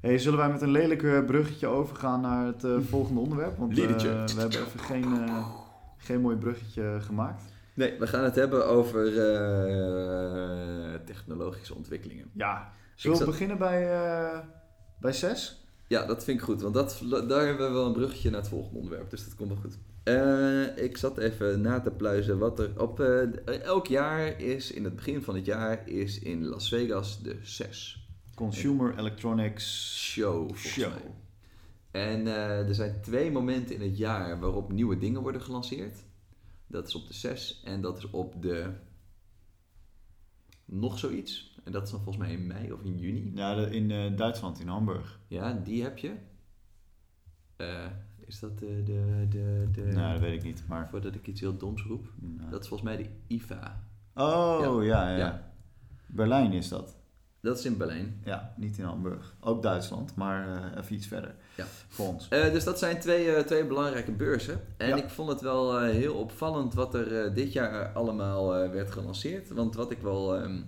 B: Hey, zullen wij met een lelijk bruggetje overgaan naar het volgende onderwerp? Want we hebben even geen, geen mooi bruggetje gemaakt.
A: Nee, we gaan het hebben over eh, technologische ontwikkelingen.
B: Ja, zullen we
A: zat-
B: beginnen bij, eh, bij 6?
A: Ja, dat vind ik goed, want dat, daar hebben we wel een bruggetje naar het volgende onderwerp, dus dat komt wel goed. Eh, ik zat even na te pluizen wat er op... elk jaar is, in het begin van het jaar, is in Las Vegas de CES
B: Consumer Electronics
A: Show. mij. En eh, er zijn twee momenten in het jaar waarop nieuwe dingen worden gelanceerd. Dat is op de 6 en dat is op de... Nog zoiets. En dat is dan volgens mij in mei of in juni.
B: Ja, in eh, Duitsland, in Hamburg.
A: Ja, die heb je. Eh, is dat de... de, de, de
B: Nou, dat weet ik niet, maar...
A: Voordat ik iets heel doms roep.
B: nou.
A: Dat is volgens mij de IFA.
B: Oh, ja, ja.
A: Ja.
B: Berlijn is dat.
A: Dat is in Berlijn.
B: Ja, niet in Hamburg. Ook Duitsland, maar even iets verder.
A: Ja.
B: Voor ons.
A: Eh, dus dat zijn twee, eh, twee belangrijke beurzen. En
B: Ja.
A: ik vond het wel eh, heel opvallend wat er dit jaar allemaal werd gelanceerd. Want wat ik wel... ehm,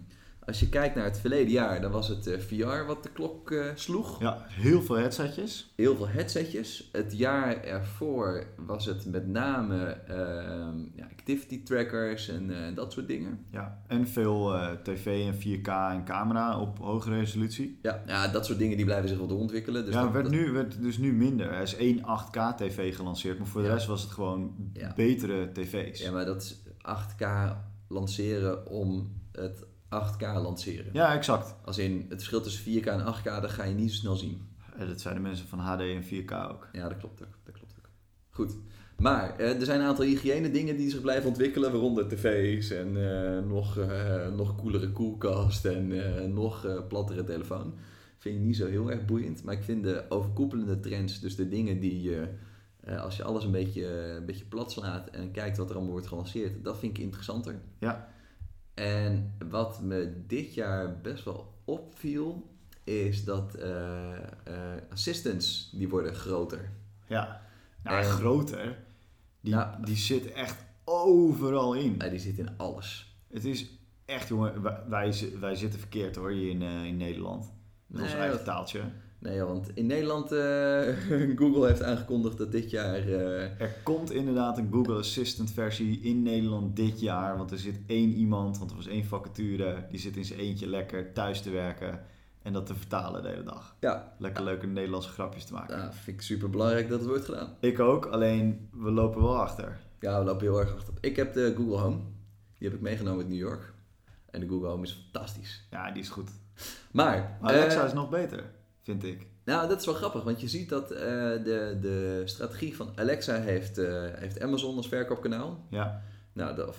A: als je kijkt naar het verleden jaar, dan was het eh, VR wat de klok eh, sloeg.
B: Ja, heel veel headsetjes.
A: Heel veel headsetjes. Het jaar ervoor was het met name ehm, ja, activity trackers en eh, dat soort dingen.
B: Ja, en veel tv en 4K en camera op hoge resolutie.
A: Ja, ja, dat soort dingen die blijven zich wel doorontwikkelen. Dus
B: ja,
A: dat-
B: werd,
A: dat-
B: nu, werd dus nu minder. Er is één 8K tv gelanceerd, maar voor de
A: Ja.
B: rest was het gewoon
A: Ja.
B: betere tv's.
A: Ja, maar dat is 8K lanceren om het 8K lanceren.
B: Ja, exact.
A: Als in het verschil tussen 4K en 8K, dat ga je niet zo snel zien.
B: Eh, Dat zijn de mensen van HD en 4K ook.
A: Ja, dat klopt ook. Dat klopt ook. Goed. Maar eh, er zijn een aantal hygiëne dingen die zich blijven ontwikkelen, waaronder tv's en eh, nog, eh, nog coolere koelkast en nog plattere telefoon. Vind ik niet zo heel erg boeiend, maar ik vind de overkoepelende trends, dus de dingen die je, als je alles een beetje, een beetje plat slaat en kijkt wat er allemaal wordt gelanceerd, dat vind ik interessanter.
B: Ja.
A: En wat me dit jaar best wel opviel, is dat eh, assistants, die worden groter.
B: Ja. Nou,
A: En-
B: groter. Die, die zit echt overal in.
A: Die zit in alles.
B: Het is echt, jongen, wij, wij, zi- wij zitten verkeerd hoor, hier in, eh, in Nederland. Met ons eigen
A: dat-
B: taaltje.
A: Nee, want in Nederland, eh, Google heeft aangekondigd dat dit jaar... eh,
B: Er komt inderdaad een Google Assistant versie in Nederland dit jaar. Want er zit één iemand, want er was één vacature. Die zit in zijn eentje lekker thuis te werken. En dat te vertalen de hele dag.
A: ja,
B: Lekker leuke Nederlandse grapjes te maken.
A: nou, vind ik super belangrijk dat het wordt gedaan.
B: Ik ook, alleen we lopen wel achter.
A: Ja, we lopen heel erg achter. Ik heb de Google Home. Die heb ik meegenomen uit New York. En de Google Home is fantastisch.
B: Ja, die is goed.
A: Maar,
B: Maar Alexa
A: eh,
B: is nog beter, vind ik.
A: nou, dat is wel grappig, want je ziet dat eh, de, de strategie van Alexa heeft, eh, heeft Amazon als verkoopkanaal.
B: Ja,
A: Nou, de,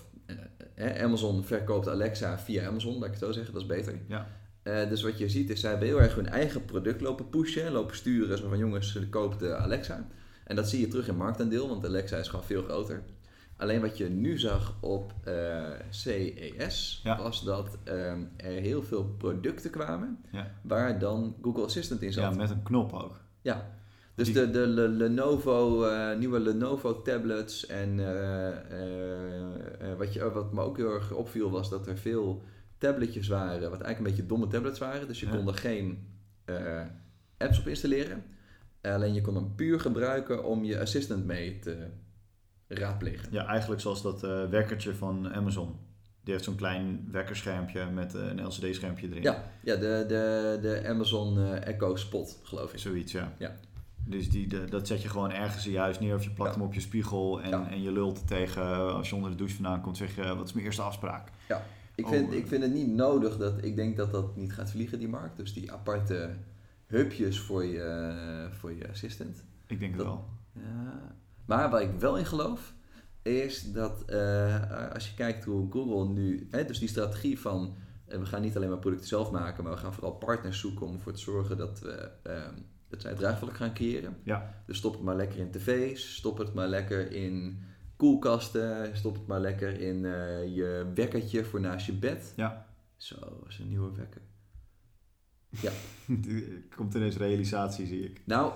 A: eh, Amazon verkoopt Alexa via Amazon, laat ik het zo zeggen, dat is beter.
B: ja.
A: Dus wat je ziet is, zij hebben heel erg hun eigen product lopen pushen, lopen sturen, zo van jongens, koop de Alexa. En dat zie je terug in marktaandeel, want Alexa is gewoon veel groter. Alleen wat je nu zag op eh, CES,
B: Ja.
A: was dat ehm, er heel veel producten kwamen
B: Ja.
A: waar dan Google Assistant in zat.
B: ja, met een knop ook.
A: Ja. Dus
B: Die-
A: de, de Le- Lenovo, eh, nieuwe Lenovo tablets en eh, wat, je, wat me ook heel erg opviel was dat er veel tabletjes waren, wat eigenlijk een beetje domme tablets waren. Dus je
B: Ja.
A: kon er geen apps op installeren. Alleen je kon hem puur gebruiken om je assistant mee te raadplegen.
B: Ja, eigenlijk zoals dat eh, wekkertje van Amazon. Die heeft zo'n klein wekkerschermpje met eh, een LCD-schermpje erin.
A: Ja, ja de, de, de Amazon eh, Echo Spot, geloof ik.
B: Zoiets, ja.
A: Ja.
B: Dus die, de- dat zet je gewoon ergens in je huis neer of je plakt
A: Ja.
B: hem op je spiegel en,
A: Ja.
B: en je lult tegen. Als je onder de douche vandaan komt, zeg je, wat is mijn eerste afspraak?
A: Ik
B: Oh,
A: vind,
B: eh.
A: ik vind het niet nodig dat ik denk dat dat niet gaat vliegen, die markt. Dus die aparte hubjes voor je, voor je assistant.
B: Ik denk het
A: Dat-
B: wel.
A: Ja. Maar waar ik wel in geloof, is dat eh, als je kijkt hoe Google nu, hè, dus die strategie van eh, we gaan niet alleen maar producten zelf maken, maar we gaan vooral partners zoeken om ervoor te zorgen dat we ehm, dat zij draagvlak gaan creëren.
B: Ja.
A: Dus stop het maar lekker in tv's, stop het maar lekker in koelkasten, stop het maar lekker in eh, je wekkertje voor naast je bed.
B: Ja.
A: Zo, dat is een nieuwe wekker.
B: Er komt ineens realisatie, zie ik.
A: Nou,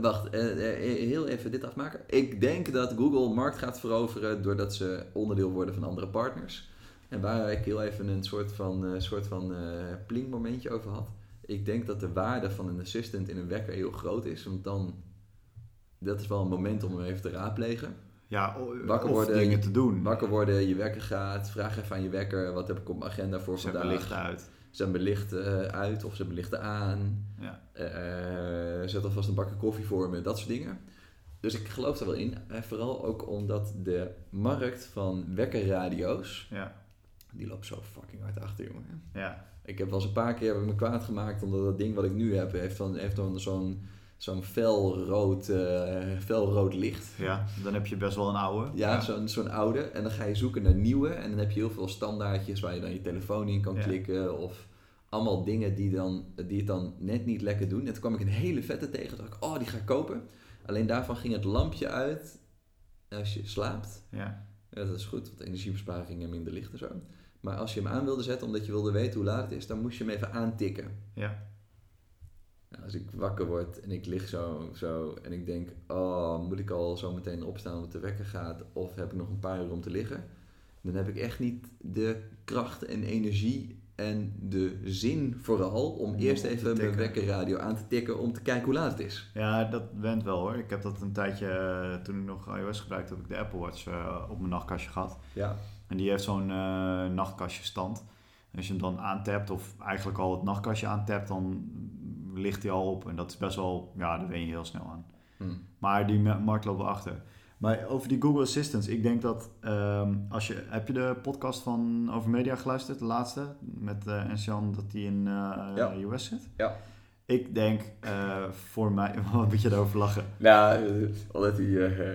A: wacht, eh, eh, heel even dit afmaken. Ik denk dat Google markt gaat veroveren doordat ze onderdeel worden van andere partners. En waar ik heel even een soort van, eh, soort van eh pling momentje over had. Ik denk dat de waarde van een assistant in een wekker heel groot is. Want dan, dat is wel een moment om hem even te raadplegen.
B: Ja,
A: Wakker worden,
B: dingen te doen.
A: Wakker worden, je wekker gaat, vraag even aan je wekker, wat heb ik op mijn agenda voor
B: Ze hebben
A: vandaag.
B: licht uit.
A: Ze hebben lichten uit of ze hebben lichten aan.
B: Ja.
A: Eh, zet alvast een bakje koffie voor me, dat soort dingen. Dus ik geloof er wel in. En vooral ook omdat de markt van wekkerradio's,
B: Ja.
A: die loopt zo fucking hard achter, jongen.
B: Ja.
A: Ik heb wel eens een paar keer heb ik me kwaad gemaakt omdat dat ding wat ik nu heb, heeft dan, heeft dan zo'n zo'n felrood, eh, felrood licht.
B: ja, dan heb je best wel een oude.
A: Ja, Zo'n, zo'n oude. En dan ga je zoeken naar nieuwe. En dan heb je heel veel standaardjes waar je dan je telefoon in kan
B: Ja.
A: klikken. Of allemaal dingen die, dan, die het dan net niet lekker doen. En toen kwam ik een hele vette tegen. Dacht ik, oh, die ga ik kopen. Alleen daarvan ging het lampje uit als je slaapt.
B: Ja.
A: Ja, dat is goed, want energiebesparing en minder licht en zo. Maar als je hem aan wilde zetten, omdat je wilde weten hoe laat het is, dan moest je hem even aantikken.
B: Ja.
A: Als ik wakker word en ik lig zo, zo en ik denk, oh, moet ik al zo meteen opstaan omdat de wekker gaat of heb ik nog een paar uur om te liggen? Dan heb ik echt niet de kracht en energie en de zin vooral om
B: Om
A: eerst even mijn
B: tikken.
A: wekkerradio aan te tikken om te kijken hoe laat het is.
B: Ja, dat went wel hoor. Ik heb dat een tijdje, eh, toen ik nog iOS gebruikte, heb ik de Apple Watch eh, op mijn nachtkastje gehad.
A: Ja,
B: En die heeft zo'n eh, nachtkastje stand. Als je hem dan aantapt, of eigenlijk al het nachtkastje aantapt, dan ligt hij al op. En dat is best wel, ja, daar wen je heel snel aan.
A: hm.
B: Maar die ma- markt loopt wel achter. Maar over die Google Assistants, ik denk dat ehm, als je, heb je de podcast van Over Media geluisterd, de laatste, met eh Ensjan, dat die in eh
A: Ja.
B: US zit?
A: Ja.
B: Ik denk eh, voor mij, wat moet je daarover lachen?
A: Nou, omdat hij, eh,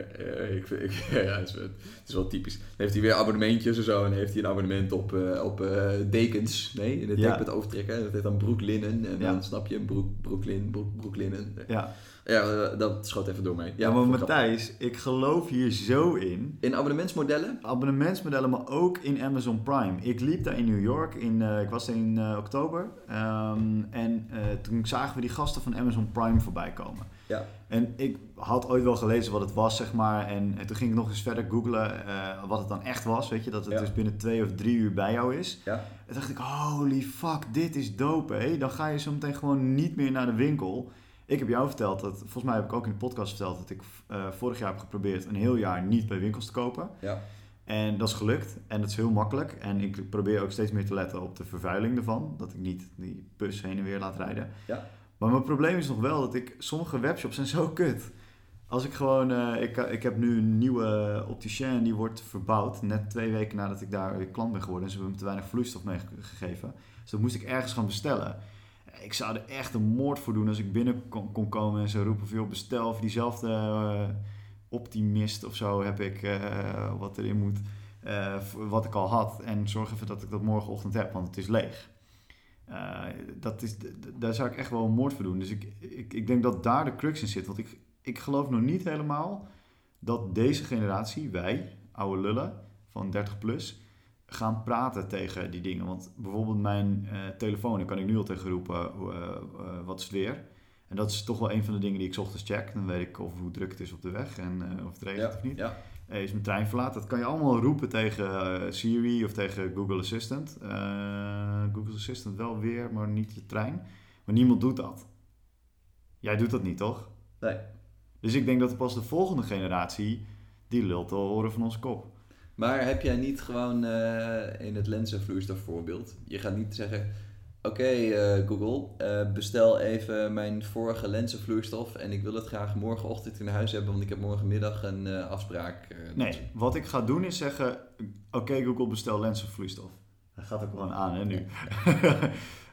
A: eh, ik, vind- ik, ja, het, is, wel- het is wel typisch. Dan heeft hij weer abonnementjes en zo. En heeft hij een abonnement op, op dekens. Nee, in het
B: Ja.
A: dekbed overtrekken. Dat heet dan broeklinnen. En
B: Ja.
A: dan snap je, broek, broeklin, broek, broeklinnen.
B: Ja,
A: Ja, eh, dat schoot even door mij.
B: ja maar. Matthijs, ik geloof hier zo in.
A: In abonnementsmodellen?
B: abonnementsmodellen, maar ook in Amazon Prime. Ik liep daar in New York, in, eh, ik was er in eh, oktober. Ehm, en toen zagen we die gasten van Amazon Prime voorbij komen.
A: Ja.
B: En ik had ooit wel gelezen wat het was, zeg maar. En, en toen ging ik nog eens verder googlen wat het dan echt was. Weet je, dat het
A: Ja.
B: dus binnen twee of drie uur bij jou is.
A: Ja.
B: En dacht ik, holy fuck, dit is dope, hé. Dan ga je zo meteen gewoon niet meer naar de winkel. Ik heb jou verteld, dat, volgens mij heb ik ook in de podcast verteld... dat ik eh, vorig jaar heb geprobeerd een heel jaar niet bij winkels te kopen.
A: Ja.
B: En dat is gelukt. En dat is heel makkelijk. En ik probeer ook steeds meer te letten op de vervuiling ervan. Dat ik niet die bus heen en weer laat rijden.
A: Ja.
B: Maar mijn probleem is nog wel dat ik... Sommige webshops zijn zo kut. Als ik gewoon... eh, ik, ik heb nu een nieuwe opticien die wordt verbouwd. Net twee weken nadat ik daar weer klant ben geworden. En ze hebben me te weinig vloeistof meegegeven. Dus dat moest ik ergens gaan bestellen. Ik zou er echt een moord voor doen als ik binnen kon, kon komen en ze roepen joh, bestel of diezelfde eh, optimist of zo heb ik eh, wat erin moet. eh, wat ik al had. En zorg even dat ik dat morgenochtend heb, want het is leeg. Dat is, daar zou ik echt wel een moord voor doen. Dus ik, ik, ik denk dat daar de crux in zit. Want ik, ik geloof nog niet helemaal dat deze generatie, wij, oude lullen van 30 plus, gaan praten tegen die dingen. Want bijvoorbeeld mijn eh, telefoon, daar kan ik nu al tegen roepen, eh, eh, wat is het weer? En dat is toch wel een van de dingen die ik ochtends check. Dan weet ik of, hoe druk het is op de weg en of het regent
A: Ja.
B: of niet.
A: Ja.
B: Is mijn trein verlaat. Dat kan je allemaal roepen tegen Siri of tegen Google Assistant. Google Assistant wel weer, maar niet je trein. Maar niemand doet dat. Jij doet dat niet, toch?
A: Nee.
B: Dus ik denk dat pas de volgende generatie die lult te horen van onze kop.
A: Maar heb jij niet gewoon eh, in het lenzenvloeistof voorbeeld, je gaat niet zeggen, oké eh, Google, eh, bestel even mijn vorige lenzenvloeistof en ik wil het graag morgenochtend in huis hebben, want ik heb morgenmiddag een afspraak.
B: Nee, wat ik ga doen is zeggen: Oké, Google, bestel lenzenvloeistof. Dat gaat ook gewoon aan, hè, nu.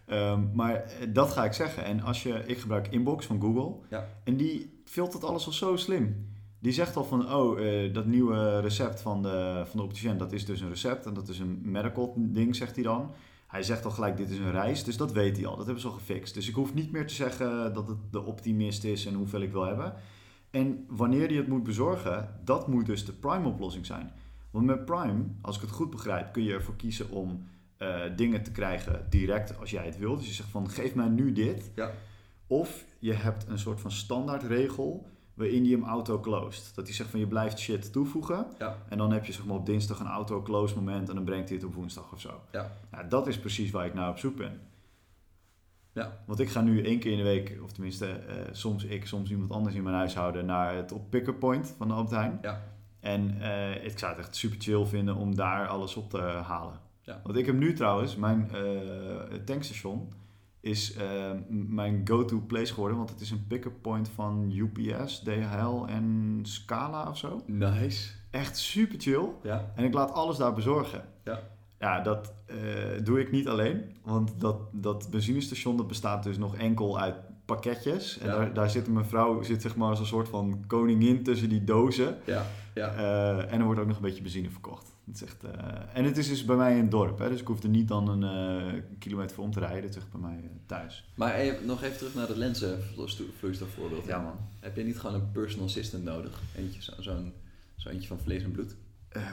B: Ehm, maar dat ga ik zeggen. En als je, ik gebruik Inbox van Google.
A: Ja.
B: En die filtert alles al zo slim. Die zegt al van, oh, eh, dat nieuwe recept van de, van de opticien, dat is dus een recept. En dat is een medical ding, zegt hij dan. Hij zegt al gelijk, dit is een reis. Dus dat weet hij al. Dat hebben ze al gefixt. Dus ik hoef niet meer te zeggen dat het de optimist is en hoeveel ik wil hebben. En wanneer hij het moet bezorgen, dat moet dus de Prime-oplossing zijn. Want met Prime, als ik het goed begrijp, kun je ervoor kiezen om eh, dingen te krijgen direct als jij het wilt. Dus je zegt van, geef mij nu dit.
A: Ja.
B: Of je hebt een soort van standaardregel waarin hem auto-closed. Dat hij zegt van, je blijft shit toevoegen.
A: Ja.
B: En dan heb je zeg maar op dinsdag een auto-close moment en dan brengt hij het op woensdag of zo.
A: Ja.
B: Nou, dat is precies waar ik naar op zoek ben.
A: Ja.
B: Want ik ga nu één keer in de week, of tenminste eh, soms ik, soms iemand anders in mijn huishouden, naar het op pick-up point van de Albert Heijn.
A: Ja.
B: En eh, ik zou het echt super chill vinden om daar alles op te halen.
A: Ja.
B: Want ik heb nu trouwens, mijn eh, tankstation is eh, m- mijn go-to place geworden. Want het is een pick-up point van UPS, DHL en Scala of zo.
A: Nice.
B: Echt super chill.
A: Ja.
B: En ik laat alles daar bezorgen.
A: Ja.
B: Ja, dat eh, doe ik niet alleen. Want dat, dat benzinestation dat bestaat dus nog enkel uit pakketjes. En
A: Ja.
B: daar, daar zit mijn vrouw zit zeg maar als een soort van koningin tussen die dozen.
A: Ja. Ja.
B: Eh, en er wordt ook nog een beetje benzine verkocht. Het is echt, eh, en het is dus bij mij het dorp. Hè? Dus ik hoef er niet dan een eh, kilometer voor om te rijden. Het is echt bij mij eh, thuis.
A: Maar nog even terug naar dat lenzenvloeistof voorbeeld.
B: Ja man.
A: Heb je niet gewoon een personal assistant nodig? Eentje, zo- zo'n zo eentje van vlees en bloed?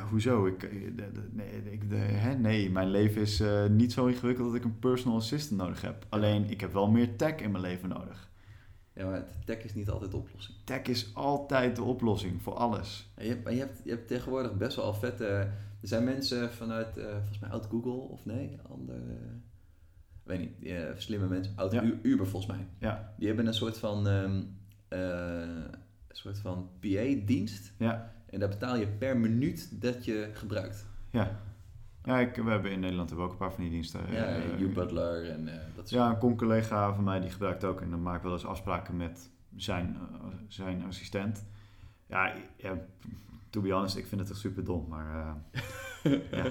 B: Hoezo? Ik, de- de- nee, ik, de- hè? nee, mijn leven is niet zo ingewikkeld dat ik een personal assistant nodig heb. Alleen, ik heb wel meer tech in mijn leven nodig.
A: Ja, maar tech is niet altijd de oplossing.
B: Tech is altijd de oplossing voor alles.
A: En je, hebt, je, hebt, je hebt tegenwoordig best wel vette... Er zijn mensen vanuit, eh, volgens mij, oud Google of nee, andere... weet niet, eh, slimme mensen. Oud
B: Ja.
A: Uber volgens mij.
B: Ja,
A: Die hebben een soort van, ehm, eh, een soort van PA-dienst.
B: ja,
A: En daar betaal je per minuut dat je gebruikt.
B: ja. Ja, ik, we hebben in Nederland hebben we ook een paar van die diensten.
A: Ja,
B: Eh,
A: U-Butler en eh, dat soort
B: Ja, een con-collega van mij die gebruikt ook. En dan maak ik wel eens afspraken met zijn, eh, zijn assistent. Ja, ja, to be honest, ik vind het echt super dom. Maar eh, ja.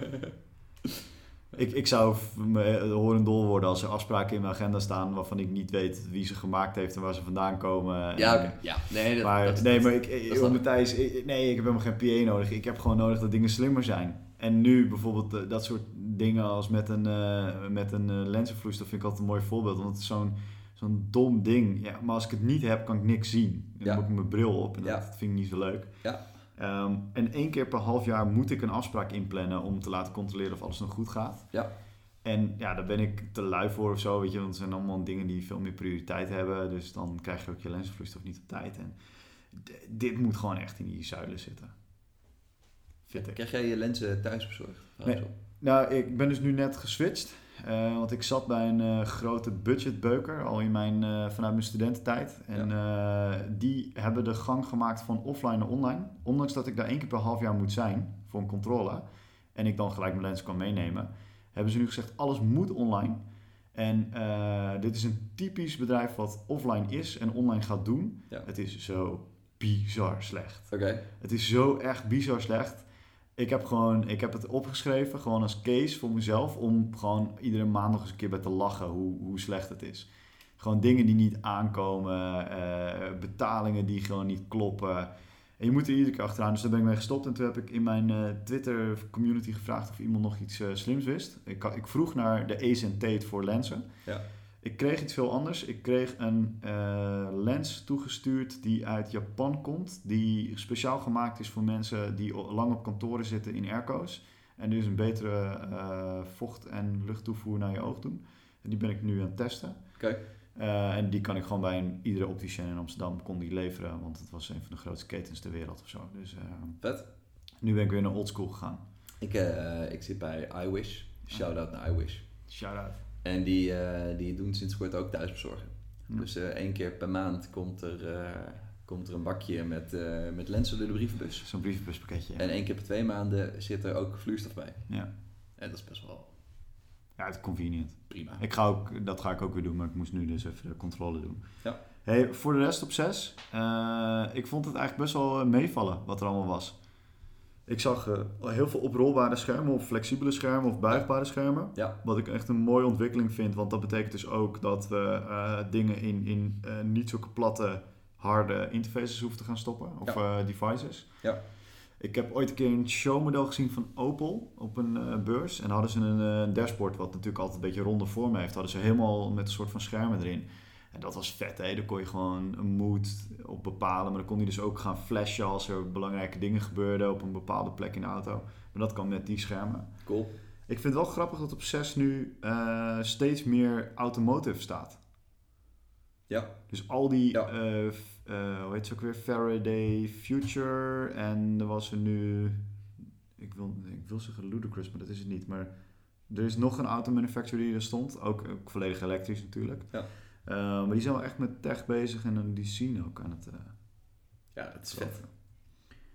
B: ik, ik zou me horendol worden als er afspraken in mijn agenda staan... waarvan ik niet weet wie ze gemaakt heeft en waar ze vandaan komen.
A: Ja, oké. Ja, nee, dat,
B: maar,
A: dat-
B: nee,
A: dat-
B: maar ik,
A: dat.
B: Matthijs, nee, ik heb helemaal geen PA nodig. Ik heb gewoon nodig dat dingen slimmer zijn. En nu bijvoorbeeld eh, dat soort dingen als met een, eh, met een eh, lenzenvloeistof vind ik altijd een mooi voorbeeld. Want het is zo'n zo'n dom ding. Ja, maar als ik het niet heb, kan ik niks zien. Dan
A: Ja.
B: moet ik mijn bril op en
A: Ja.
B: dat vind ik niet zo leuk.
A: Ja.
B: Ehm, en één keer per half jaar moet ik een afspraak inplannen om te laten controleren of alles nog goed gaat.
A: Ja.
B: En ja, daar ben ik te lui voor of zo, weet je. Want het zijn allemaal dingen die veel meer prioriteit hebben. Dus dan krijg je ook je lenzenvloeistof niet op tijd. En dit moet gewoon echt in die zuilen zitten. Vind ik.
A: Krijg jij je lenzen thuis bezorgd?
B: Nee. Nou, ik ben dus nu net geswitcht. Eh, want ik zat bij een eh, grote budgetbeuker al in mijn, eh, vanuit mijn studententijd. En die hebben de gang gemaakt van offline naar online. Ondanks dat ik daar één keer per half jaar moet zijn voor een controle. En ik dan gelijk mijn lens kan meenemen. Hebben ze nu gezegd, alles moet online. En dit is een typisch bedrijf wat offline is en online gaat doen.
A: Ja.
B: Het is zo bizar slecht.
A: Oké.
B: Het is zo echt bizar slecht. Ik heb, gewoon, ik heb het opgeschreven, gewoon als case voor mezelf, om gewoon iedere maand nog eens een keer bij te lachen hoe, hoe slecht het is. Gewoon dingen die niet aankomen, eh, betalingen die gewoon niet kloppen. En je moet er iedere keer achteraan. Dus daar ben ik mee gestopt. En toen heb ik in mijn eh, Twitter community gevraagd of iemand nog iets eh, slims wist. Ik, ik vroeg naar de Ace Tate voor lenzen.
A: Ja.
B: Ik kreeg iets veel anders. Ik kreeg een eh, lens toegestuurd die uit Japan komt. Die speciaal gemaakt is voor mensen die lang op kantoren zitten in airco's. En dus een betere eh, vocht- en luchttoevoer naar je oog doen. En die ben ik nu aan het testen. Eh, en die kan ik gewoon bij een, iedere opticien in Amsterdam kon die leveren. Want het was een van de grootste ketens ter wereld of zo. Dus
A: Vet.
B: nu ben ik weer naar oldschool gegaan.
A: Ik, ik zit bij iWish. Shout-out naar iWish.
B: Shout out.
A: En die, eh, die doen sinds kort ook thuisbezorgen.
B: Hm.
A: Dus eh, één keer per maand komt er, eh, komt er een bakje met, met lenzen door de brievenbus.
B: Zo'n brievenbuspakketje.
A: En één keer per twee maanden zit er ook vloeistof bij.
B: Ja.
A: En dat is best wel
B: ja, het is convenient.
A: prima.
B: Ik ga ook, dat ga ik ook weer doen, maar ik moest nu dus even de controle doen.
A: Ja.
B: Hey, voor de rest op 6. ik vond het eigenlijk best wel meevallen wat er allemaal was. Ik zag eh, heel veel oprolbare schermen of flexibele schermen of buigbare schermen.
A: Ja.
B: Wat ik echt een mooie ontwikkeling vind, want dat betekent dus ook dat we eh, dingen in, in eh, niet zulke platte, harde interfaces hoeven te gaan stoppen. Of devices.
A: Ja.
B: Ik heb ooit een keer een showmodel gezien van Opel op een beurs. En hadden ze een dashboard, wat natuurlijk altijd een beetje ronde vorm heeft. Hadden ze helemaal met een soort van schermen erin. En dat was vet, hè. Daar kon je gewoon een mood op bepalen. Maar dan kon je dus ook gaan flashen als er belangrijke dingen gebeurden op een bepaalde plek in de auto. Maar dat kan met die schermen.
A: Cool.
B: Ik vind het wel grappig dat op 6 nu eh, steeds meer automotive staat.
A: Ja.
B: Dus al die,
A: Ja.
B: eh, eh, hoe heet ze ook weer, Faraday Future. En er was er nu, ik wil, ik wil zeggen Ludicrous, maar dat is het niet. Maar er is nog een automanufacturer die er stond. Ook, ook volledig elektrisch natuurlijk.
A: Ja.
B: Eh, maar die zijn wel echt met tech bezig en die zien ook aan het... eh,
A: Ja, dat is vet.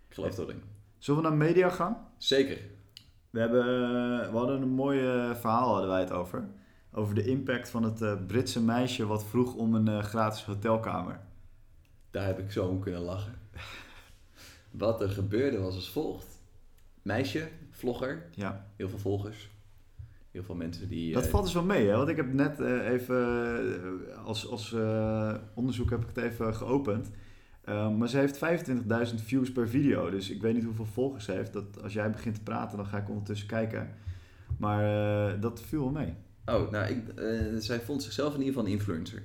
A: Ik geloof dat ding.
B: Zullen we naar media gaan?
A: Zeker.
B: We, hebben, eh, we hadden een mooi verhaal hadden wij het over. Over de impact van het Britse meisje wat vroeg om een gratis hotelkamer.
A: Daar heb ik zo om kunnen lachen. Wat er gebeurde was als volgt. Meisje, vlogger,
B: Ja.
A: heel veel volgers. Heel veel mensen die...
B: Dat
A: eh,
B: valt dus wel mee, hè? Want ik heb net eh, even eh, als, als onderzoek heb ik het even geopend. Eh, maar ze heeft 25.000 views per video. Dus ik weet niet hoeveel volgers ze heeft. Dat als jij begint te praten, dan ga ik ondertussen kijken. Maar dat viel wel mee.
A: Oh, nou, ik, zij vond zichzelf in ieder geval een influencer.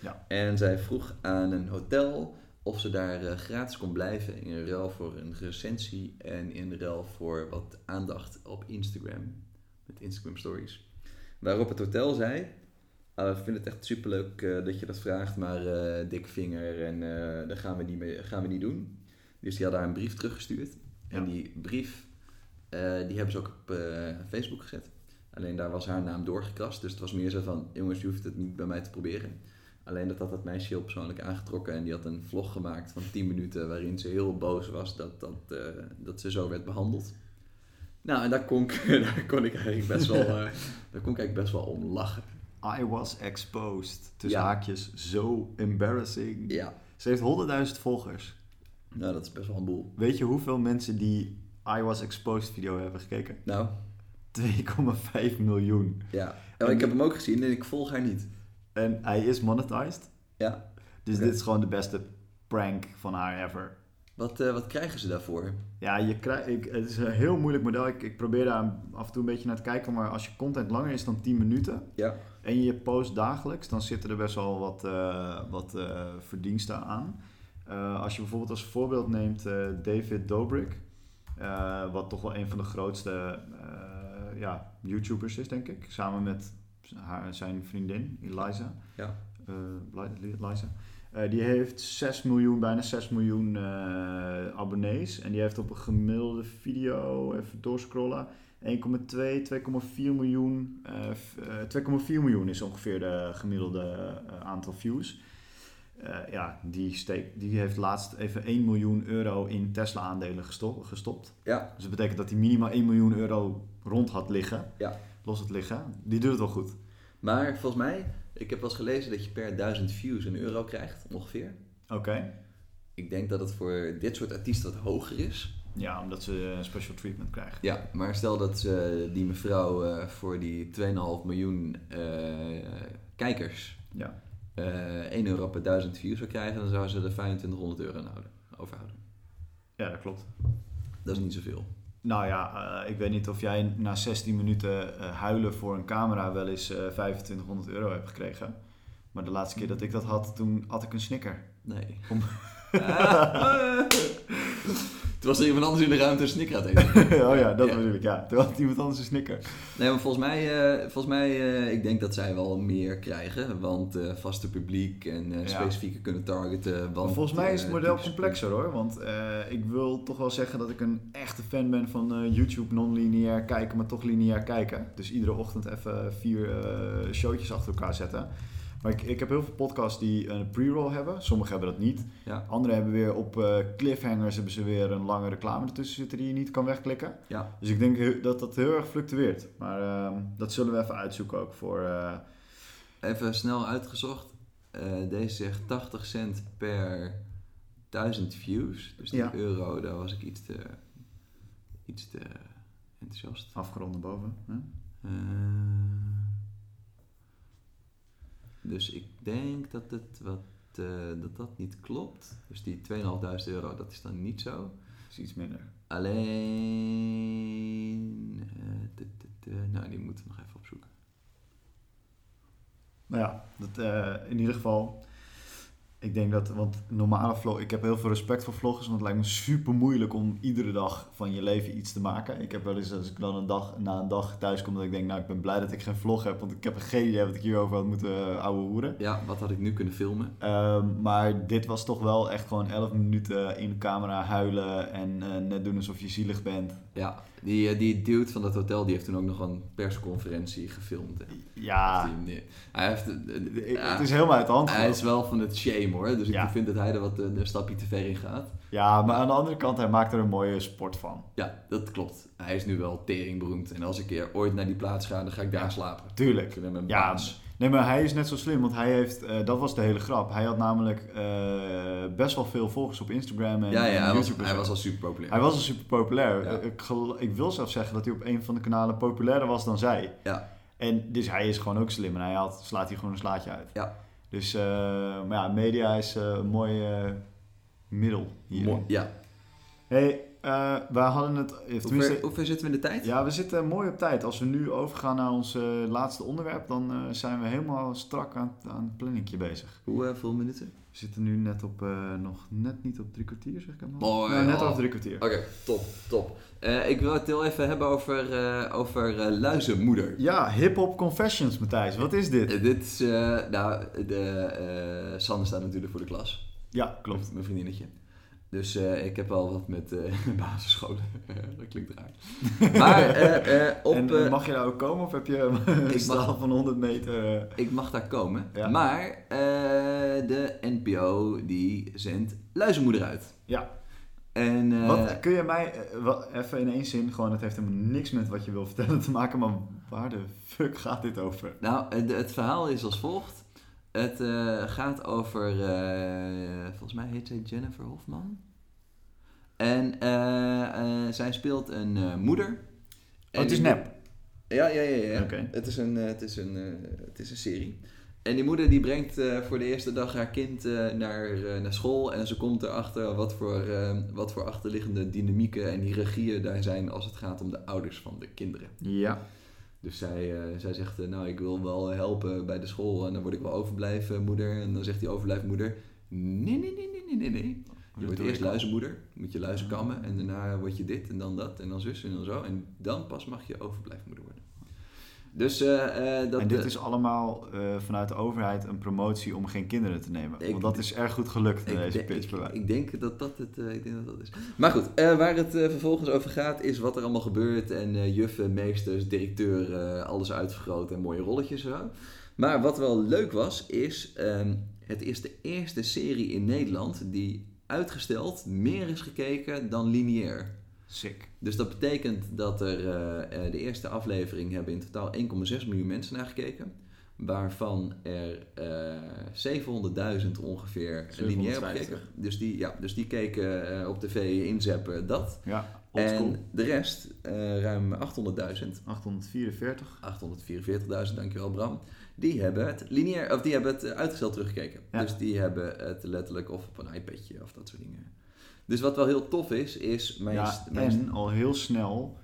B: Ja.
A: En zij vroeg aan een hotel of ze daar gratis kon blijven in ruil voor een recensie en in ruil voor wat aandacht op Instagram, met Instagram stories. Waarop het hotel zei, "Ah, we vinden het echt superleuk eh, dat je dat vraagt, maar eh dik vinger en eh dat gaan we, niet mee, gaan we niet doen. Dus die hadden haar een brief teruggestuurd. En die brief, die hebben ze ook op Facebook gezet. Alleen daar was haar naam doorgekrast. Dus het was meer zo van, jongens, je hoeft het niet bij mij te proberen. Alleen dat had dat meisje heel persoonlijk aangetrokken. En die had een vlog gemaakt van 10 minuten waarin ze heel boos was dat, dat, dat ze zo werd behandeld. Nou, en daar kon ik, daar kon ik eigenlijk best wel, eh, daar kon ik eigenlijk best wel om lachen.
B: I was exposed. Tussen
A: Ja.
B: haakjes, zo embarrassing.
A: Ja,
B: Ze heeft 100.000 volgers.
A: nou dat is best wel een boel.
B: Weet je hoeveel mensen die I was exposed video hebben gekeken?
A: Nou,
B: 2,5 miljoen.
A: ja. Oh, ik heb hem ook gezien en ik volg haar niet.
B: En hij is monetized.
A: Ja.
B: Dus dit is gewoon de beste prank van haar ever.
A: Wat, eh, wat krijgen ze daarvoor?
B: Ja, je krijgt, ik, het is een heel moeilijk model. Ik, ik probeer daar af en toe een beetje naar te kijken. Maar als je content langer is dan 10 minuten
A: Ja.
B: en je post dagelijks, dan zitten er best wel wat, eh, wat eh, verdiensten aan. Als je bijvoorbeeld als voorbeeld neemt David Dobrik, wat toch wel een van de grootste ja, YouTubers is, denk ik. Samen met haar, zijn vriendin, Eliza.
A: Ja.
B: Eh, Eh, die heeft 6 miljoen, bijna 6 miljoen eh, abonnees. En die heeft op een gemiddelde video, even doorscrollen, 1,2, 2,4 miljoen. eh, f- eh, 2,4 miljoen is ongeveer de gemiddelde aantal views. Ja, die, steek, die heeft laatst even 1 miljoen euro in Tesla-aandelen gesto- gestopt.
A: Ja.
B: Dus dat betekent dat hij minimaal 1 miljoen euro rond had liggen.
A: Ja.
B: Los het liggen. Die doet het wel goed.
A: Maar volgens mij, ik heb wel eens gelezen dat je per duizend views een euro krijgt, ongeveer.
B: Oké.
A: Ik denk dat het voor dit soort artiesten wat hoger is.
B: Ja, omdat ze een special treatment krijgen.
A: Ja, maar stel dat ze die mevrouw eh, voor die 2,5 miljoen eh, kijkers
B: Ja.
A: eh 1 euro per 1000 views zou krijgen, dan zou ze er 2500 euro aan houden, overhouden.
B: Ja, dat klopt.
A: Dat is niet zoveel.
B: Nou ja, eh, ik weet niet of jij na 16 minuten eh, huilen voor een camera wel eens eh 2500 euro hebt gekregen. Maar de laatste keer dat ik dat had, toen had ik een snicker.
A: Nee.
B: Om-
A: was er iemand anders in de ruimte een snicker aan het eten.
B: oh ja, dat
A: Ja.
B: ik. Ja, toen had iemand anders een snicker.
A: Nee, maar volgens mij, eh, volgens mij eh, ik denk dat zij wel meer krijgen. Want eh, vaste publiek en
B: Ja.
A: specifieke kunnen targeten. Want,
B: volgens mij is het model complexer hoor. Want ik wil toch wel zeggen dat ik een echte fan ben van YouTube non-lineair kijken, maar toch lineair kijken. Dus iedere ochtend even vier showtjes achter elkaar zetten. Maar ik, ik heb heel veel podcasts die een pre-roll hebben. Sommigen hebben dat niet.
A: Ja,
B: Anderen hebben weer op eh, cliffhangers hebben ze weer een lange reclame ertussen zitten die je niet kan wegklikken.
A: ja.
B: Dus ik denk dat dat heel erg fluctueert. Maar ehm, dat zullen we even uitzoeken ook voor... eh,
A: Even snel uitgezocht. Eh, deze zegt 80 cent per 1000 views. Dus die
B: Ja.
A: euro, daar was ik iets te, iets te enthousiast.
B: afgerond naar boven. Hè?
A: Dus ik denk dat het wat, eh, dat, dat niet klopt. Dus die 2.500 euro, dat is dan niet zo.
B: Dat is iets minder.
A: Alleen. eh, nou, die moeten we nog even opzoeken.
B: Nou ja, dat, eh, in ieder geval. Ik denk dat, want normale vlog, ik heb heel veel respect voor vloggers, want het lijkt me super moeilijk om iedere dag van je leven iets te maken. Ik heb wel eens, als ik dan een dag, na een dag thuis kom, dat ik denk, nou ik ben blij dat ik geen vlog heb, want ik heb geen idee wat ik hierover had moeten uh, ouwe hoeren.
A: Ja, wat had ik nu kunnen filmen?
B: Ehm, maar dit was toch wel echt gewoon 11 minuten in de camera huilen en eh, net doen alsof je zielig bent.
A: Ja, die, eh, die dude van dat hotel, die heeft toen ook nog een persconferentie gefilmd. hè.
B: Ja,
A: hij heeft.
B: het is helemaal uit de hand
A: hij is wel van het shame hoor. Dus
B: Ja.
A: ik vind dat hij er wat eh, een stapje te ver in gaat.
B: Ja, maar aan de andere kant, hij maakt er een mooie sport van.
A: Ja, dat klopt. Hij is nu wel teringberoemd. En als ik er ooit naar die plaats ga, dan ga ik daar slapen.
B: Tuurlijk.
A: Hem een
B: Ja,
A: baas.
B: Nee, maar hij is net zo slim, want hij heeft, eh, dat was de hele grap. Hij had namelijk eh, best wel veel volgers op Instagram en,
A: Ja,
B: en
A: hij, was,
B: YouTube. en
A: hij was al super populair.
B: hij was al super populair.
A: Ja.
B: Ik, ik wil zelfs zeggen dat hij op een van de kanalen populairder was dan zij.
A: Ja.
B: En dus hij is gewoon ook slim en hij haalt, slaat hier gewoon een slaatje uit.
A: Ja.
B: Dus, eh, maar ja, media is eh, een mooi eh, middel hier.
A: Mooi. Ja.
B: hey, we hadden het,
A: Hoe ver, hoe ver zitten we in de tijd?
B: ja, we zitten mooi op tijd. Als we nu overgaan naar ons laatste onderwerp, dan zijn we helemaal strak aan, aan het planningje bezig.
A: Hoeveel minuten?
B: We zitten nu net op, eh, nog net niet op drie kwartier, zeg ik hem
A: Mooi,
B: Nou, net
A: al.
B: over drie kwartier.
A: Oké, top, top. Eh, ik wil het heel even hebben over, eh, over luizenmoeder.
B: Ja, hip-hop confessions, Matthijs. Wat is dit?
A: Dit is, nou, de, Sanne staat natuurlijk voor de klas.
B: Ja, klopt.
A: Mijn vriendinnetje. Dus eh, ik heb al wat met eh basisscholen. dat klinkt raar. Maar eh, op,
B: en mag je daar ook komen of heb je een straal
A: mag-
B: van 100 meter?
A: ik mag daar komen.
B: Ja.
A: Maar de NPO die zendt luizenmoeder uit.
B: Ja.
A: En,
B: Wat, kun je mij, wat, even in één zin, gewoon het heeft helemaal niks met wat je wil vertellen te maken, maar waar de fuck gaat dit over?
A: Nou, het, het verhaal is als volgt. Het gaat over, volgens mij heet zij Jennifer Hofman. En eh, eh, zij speelt een eh, moeder.
B: Oh, het is nep.
A: Ja, ja, ja. ja. Het, is een, het, is een, het is een serie. En die moeder die brengt voor de eerste dag haar kind naar, naar school. En ze komt erachter wat voor, wat voor achterliggende dynamieken en hiërarchieën daar zijn als het gaat om de ouders van de kinderen.
B: Ja.
A: Dus zij, zij zegt, nou ik wil wel helpen bij de school en dan word ik wel overblijven moeder. En dan zegt die overblijfmoeder, nee, nee, nee, nee, nee, nee, nee. Je wordt eerst luizenmoeder, moet je luizen kammen en daarna word je dit en dan dat en dan zus en dan zo. En dan pas mag je overblijfmoeder worden. Dus, uh, uh, dat,
B: en dit is allemaal vanuit de overheid een promotie om geen kinderen te nemen. Ik, Want dat is erg goed gelukt in deze pitch.
A: Ik, ik, denk dat dat het ik denk dat dat is. Maar goed, waar het vervolgens over gaat is wat er allemaal gebeurt. En juffen, meesters, directeur, alles uitvergroot en mooie rolletjes zo. Maar wat wel leuk was, is um, het is de eerste serie in Nederland die uitgesteld meer is gekeken dan lineair.
B: Sick.
A: Dus dat betekent dat er uh, de eerste aflevering hebben in totaal 1,6 miljoen mensen naar gekeken. Waarvan er uh, 700.000 ongeveer lineair gekeken. Dus die, ja, dus die keken uh, op tv inzeppen dat.
B: Ja,
A: en de rest, ruim 800.000.
B: 844.
A: 844.000, dankjewel Bram. Die hebben het lineair, of die hebben het uitgesteld teruggekeken. Ja. Dus die hebben het letterlijk of op een iPadje of dat soort dingen. Dus wat wel heel tof is, is
B: mijn... Ja, en al heel snel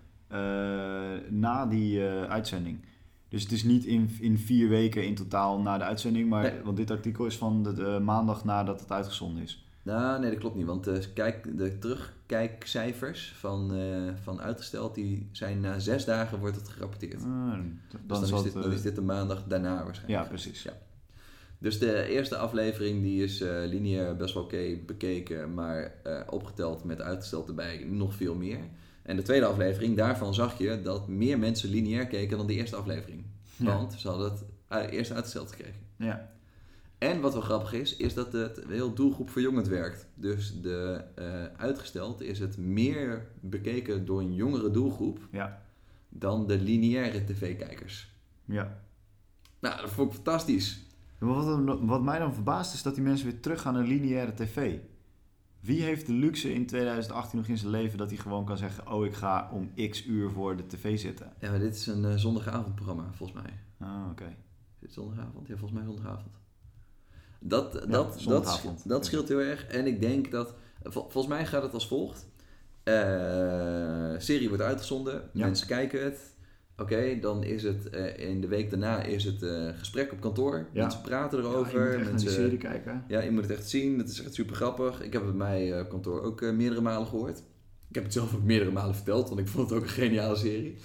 B: na die uitzending. Dus het is niet in, in vier weken in totaal na de uitzending, maar, nee. want dit artikel is van de, de, maandag nadat het uitgezonden is.
A: Nou, nee, dat klopt niet. Want uh, kijk, de terugkijkcijfers van, uh, van uitgesteld, die zijn na zes dagen wordt het gerapporteerd.
B: Ah,
A: dan, dus dan, is dit, dan is dit de maandag daarna waarschijnlijk.
B: Ja, precies.
A: Ja. Dus de eerste aflevering die is uh, lineair best wel oké okay bekeken, maar opgeteld met uitgesteld erbij nog veel meer. En de tweede aflevering, daarvan zag je dat meer mensen lineair keken dan de eerste aflevering. Ja. Want ze hadden het uh, eerst uitgesteld gekregen.
B: Ja.
A: En wat wel grappig is, is dat het heel doelgroep verjongend werkt. Dus de uitgesteld is het meer bekeken door een jongere doelgroep
B: ja.
A: dan de lineaire tv-kijkers.
B: Ja.
A: Nou, dat vond ik fantastisch.
B: Wat, wat, mij dan verbaast is dat die mensen weer terug gaan naar lineaire tv. Wie heeft de luxe in 2018 nog in zijn leven dat hij gewoon kan zeggen: Oh, ik ga om x uur voor de tv zitten?
A: Ja, maar dit is een uh, zondagavondprogramma, volgens mij.
B: Ah, oké. Okay.
A: Is het zondagavond? Ja, volgens mij zondagavond. Dat, ja, dat, dat, dat scheelt heel erg. En ik denk dat, volgens mij gaat het als volgt. Uh, serie wordt uitgezonden, ja. mensen kijken het. Oké, dan is het uh, in de week daarna is het uh, gesprek op kantoor. Ja. Mensen praten erover. Ja, je moet
B: echt
A: mensen,
B: serie kijken.
A: Ja, je moet het echt zien. Het is echt super grappig. Ik heb het bij mij uh, kantoor ook meerdere malen gehoord. Ik heb het zelf ook meerdere malen verteld, want ik vond het ook een geniale serie.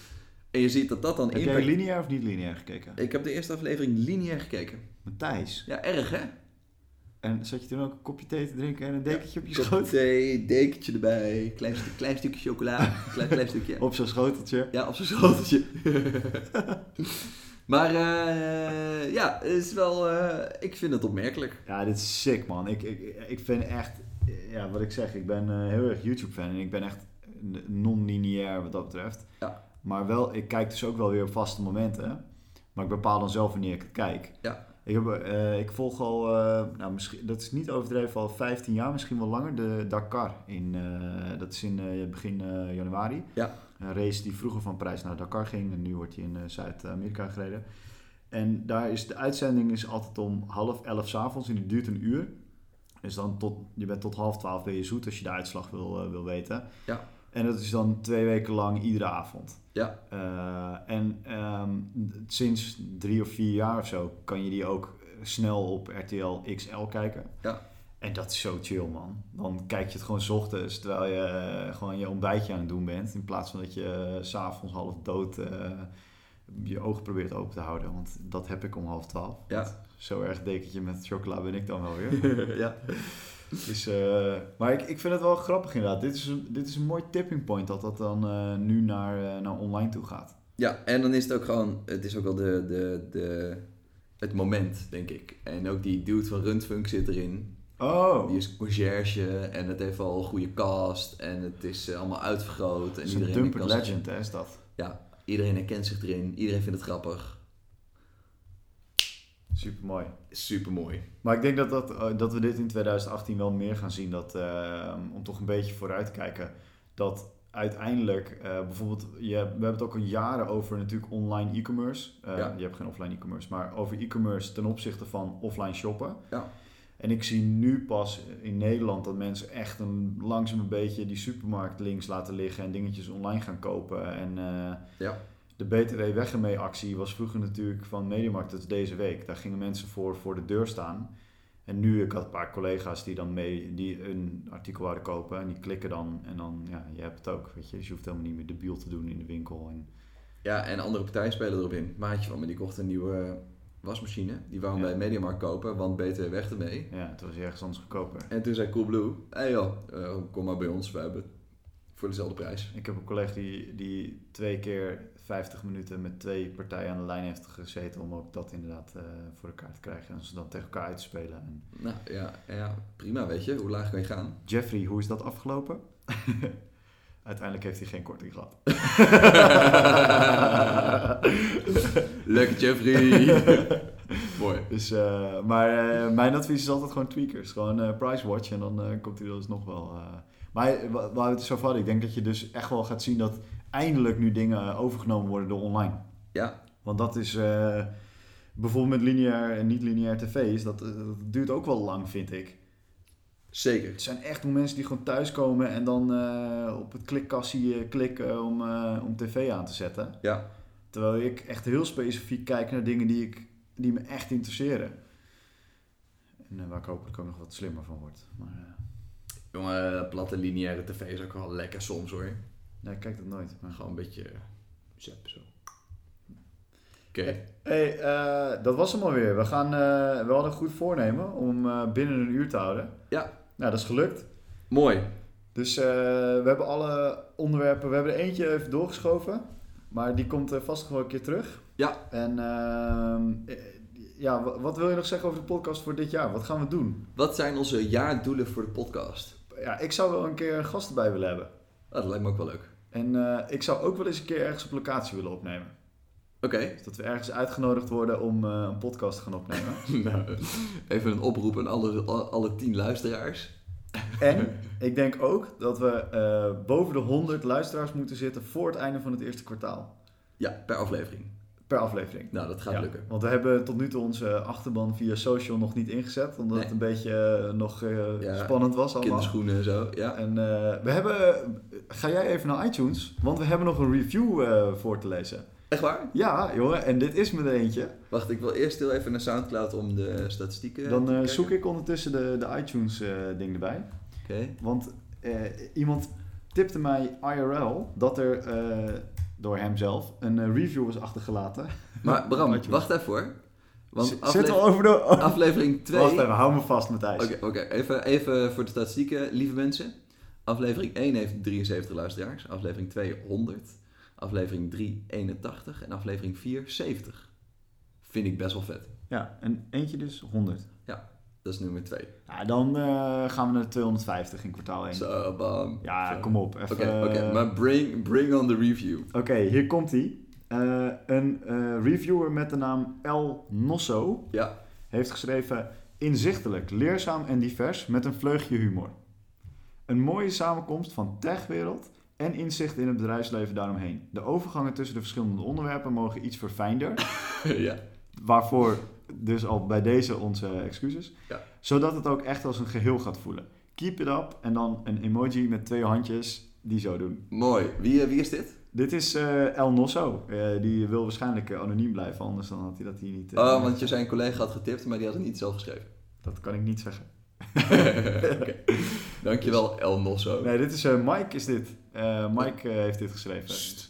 A: En je ziet dat dat dan...
B: Heb impact... jij lineair of niet lineair gekeken?
A: Ik heb de eerste aflevering lineair gekeken.
B: Matthijs?
A: Ja, erg hè?
B: En zat je toen ook een kopje thee te drinken en een dekentje ja, op je schoot?
A: thee, dekentje erbij, klein, klein stukje chocola, klein, klein stukje.
B: op zo'n schoteltje?
A: Ja, op zo'n schoteltje. maar uh, ja, het is wel, uh, ik vind het opmerkelijk.
B: Ja, dit is sick man. Ik, ik, ik vind echt, ja wat ik zeg, ik ben uh, heel erg YouTube fan en ik ben echt non-lineair wat dat betreft.
A: Ja.
B: Maar wel, ik kijk dus ook wel weer op vaste momenten. Maar ik bepaal dan zelf wanneer ik het kijk.
A: Ja.
B: Ik, heb, uh, ik volg al, uh, nou, misschien, dat is niet overdreven, al 15 jaar, misschien wel langer, de Dakar. In, uh, dat is in begin januari.
A: Ja.
B: Een race die vroeger van Parijs naar Dakar ging en nu wordt hij in Zuid-Amerika gereden. En daar is de uitzending is altijd om half elf s avonds en die duurt een uur. Dus dan tot, je bent tot half twaalf ben je zoet als je de uitslag wil, wil weten.
A: Ja.
B: En dat is dan twee weken lang iedere avond.
A: Ja.
B: Uh, en um, sinds drie of vier jaar of zo kan je die ook snel op RTL XL kijken.
A: Ja.
B: En dat is zo chill, man. Dan kijk je het gewoon s ochtends terwijl je uh, gewoon je ontbijtje aan het doen bent. In plaats van dat je uh, s'avonds half dood je ogen probeert open te houden. Want dat heb ik om half twaalf.
A: Ja.
B: Zo erg dekentje met chocola ben ik dan wel weer.
A: ja.
B: Dus, uh, maar ik, ik vind het wel grappig inderdaad. Dit is een, dit is een mooi tipping point dat dat dan uh, nu naar, uh, naar online toe gaat.
A: Ja, en dan is het ook gewoon, het is ook wel de, de, de, het moment, denk ik. En ook die dude van Rundfunk zit erin.
B: Oh.
A: Die is conciërge en het heeft al een goede cast en het is allemaal uitvergroot. En
B: iedereen een kan legend, hè, is dat?
A: Ja, iedereen herkent zich erin, iedereen vindt het grappig.
B: Super mooi.
A: Super mooi.
B: Maar ik denk dat, dat, dat we dit in 2018 wel meer gaan zien. Dat, uh, om toch een beetje vooruit te kijken. Dat uiteindelijk, uh, bijvoorbeeld, je, we hebben het ook al jaren over natuurlijk online e-commerce. Uh, ja. Je hebt geen offline e-commerce, maar over e-commerce ten opzichte van offline shoppen.
A: Ja.
B: En ik zie nu pas in Nederland dat mensen echt een, langzaam een beetje die supermarkt links laten liggen en dingetjes online gaan kopen. En
A: ja
B: de BTW weg ermee actie was vroeger natuurlijk van Mediamarkt, dat is deze week. Daar gingen mensen voor voor de deur staan. En nu, ik had een paar collega's die dan mee, die een artikel wouden kopen en die klikken dan en dan, ja, je hebt het ook, weet je. Dus je hoeft helemaal niet meer debiel te doen in de winkel. En,
A: Ja, en andere partijen spelen erop in. Maatje van me, die kocht een nieuwe wasmachine. Die wou hem
B: Ja.
A: bij Mediamarkt kopen, want BTW weg ermee.
B: ja, het was ergens anders goedkoper.
A: En toen zei Coolblue, hé hey joh, eh, kom maar bij ons, we hebben het voor dezelfde prijs.
B: Ik heb een collega die, die twee keer 50 minuten met twee partijen aan de lijn heeft gezeten om ook dat inderdaad eh, voor elkaar te krijgen. En ze dan tegen elkaar uit te spelen. En
A: Nou ja, ja, prima weet je, hoe laag kan je gaan?
B: Jeffrey, hoe is dat afgelopen? Uiteindelijk heeft hij geen korting gehad.
A: Lekker Jeffrey! Mooi.
B: Dus, eh, maar eh, mijn advies is altijd gewoon tweakers. Gewoon price watch en dan komt hij dus nog wel. Maar wa- waar we het zo hadden, ik denk dat je dus echt wel gaat zien dat eindelijk nu dingen overgenomen worden door online.
A: Ja,
B: Want dat is eh, bijvoorbeeld met lineair en niet-lineair tv's, dat, eh, dat duurt ook wel lang, vind ik.
A: zeker.
B: Het zijn echt mensen die gewoon thuiskomen en dan eh, op het klikkassie klikken om, om tv aan te zetten.
A: Ja,
B: Terwijl ik echt heel specifiek kijk naar dingen die, ik, die me echt interesseren. En waar ik hopelijk ook nog wat slimmer van word. Maar
A: jongen, platte lineaire tv is ook wel lekker soms hoor.
B: Nee, ik kijk dat nooit. Maar...
A: Gewoon een beetje eh, zap zo. Oké.
B: Hey, eh, dat was hem alweer. We, gaan, eh, we hadden een goed voornemen om binnen een uur te houden.
A: Ja.
B: Nou, dat is gelukt.
A: Mooi.
B: Dus we hebben alle onderwerpen, we hebben er eentje even doorgeschoven. Maar die komt vast gewoon een keer terug.
A: Ja.
B: En ehm, eh, ja, wa- wat wil je nog zeggen over de podcast voor dit jaar? Wat gaan we doen?
A: Wat zijn onze jaardoelen voor de podcast?
B: Ja, ik zou wel een keer een gast erbij willen hebben.
A: Ah, dat lijkt me ook wel leuk.
B: En eh, ik zou ook wel eens een keer ergens op locatie willen opnemen.
A: Oké.
B: Dus dat we ergens uitgenodigd worden om eh, een podcast te gaan opnemen.
A: Nou, even een oproep aan alle, alle tien luisteraars.
B: en ik denk ook dat we eh, boven de 100 luisteraars moeten zitten voor het einde van het eerste kwartaal.
A: Ja, per aflevering.
B: Per aflevering.
A: Nou, dat gaat
B: Ja,
A: lukken.
B: Want we hebben tot nu toe onze achterban via social nog niet ingezet. Omdat
A: Nee.
B: het een beetje eh, nog
A: Ja,
B: spannend was allemaal.
A: Kinderschoenen en zo. Ja.
B: En eh, we hebben... Ga jij even naar iTunes? Want we hebben nog een review voor te lezen.
A: Echt waar?
B: Ja, jongen. En dit is me er eentje.
A: Wacht, ik wil eerst heel even naar Soundcloud om de statistieken
B: Dan zoek ik ondertussen de, de iTunes eh, ding erbij.
A: Oké.
B: Want iemand tipte mij IRL dat er door hemzelf een eh, review was achtergelaten.
A: Maar Bram, wacht even hoor. Want
B: Z-
A: afle-
B: Zitten we over de...
A: aflevering 2...
B: Wacht even, hou me vast Matthijs.
A: Oké, oké. Even, even voor de statistieken, lieve mensen. Aflevering 1 heeft 73 luisteraars. Aflevering 2 100. Aflevering 3 81. En aflevering 4 70. Vind ik best wel vet.
B: Ja, en eentje dus 100.
A: Dat is nummer 2.
B: Ja, dan eh, gaan we naar de 250 in kwartaal 1.
A: Zo, bam.
B: Ja,
A: Zo.
B: kom op.
A: Oké,
B: eh,
A: Maar bring, bring on the review.
B: Oké, hier komt hij. een eh, reviewer met de naam El Nosso
A: Ja.
B: heeft geschreven... Inzichtelijk, leerzaam en divers met een vleugje humor. Een mooie samenkomst van techwereld en inzicht in het bedrijfsleven daaromheen. De overgangen tussen de verschillende onderwerpen mogen iets verfijnder.
A: ja.
B: Waarvoor dus al bij deze onze excuses.
A: Ja.
B: Zodat het ook echt als een geheel gaat voelen. Keep it up en dan een emoji met twee handjes die zo doen.
A: Mooi. Wie, eh, wie is dit?
B: Dit is eh, El Nosso. Eh, die wil waarschijnlijk anoniem blijven, anders dan had hij dat hier niet...
A: Oh, want je zijn collega had getipt, maar die had het niet zelf geschreven.
B: Dat kan ik niet zeggen.
A: Oké. Dankjewel, El Nosso.
B: Nee, dit is Mike is dit. Mike heeft dit geschreven. Dus,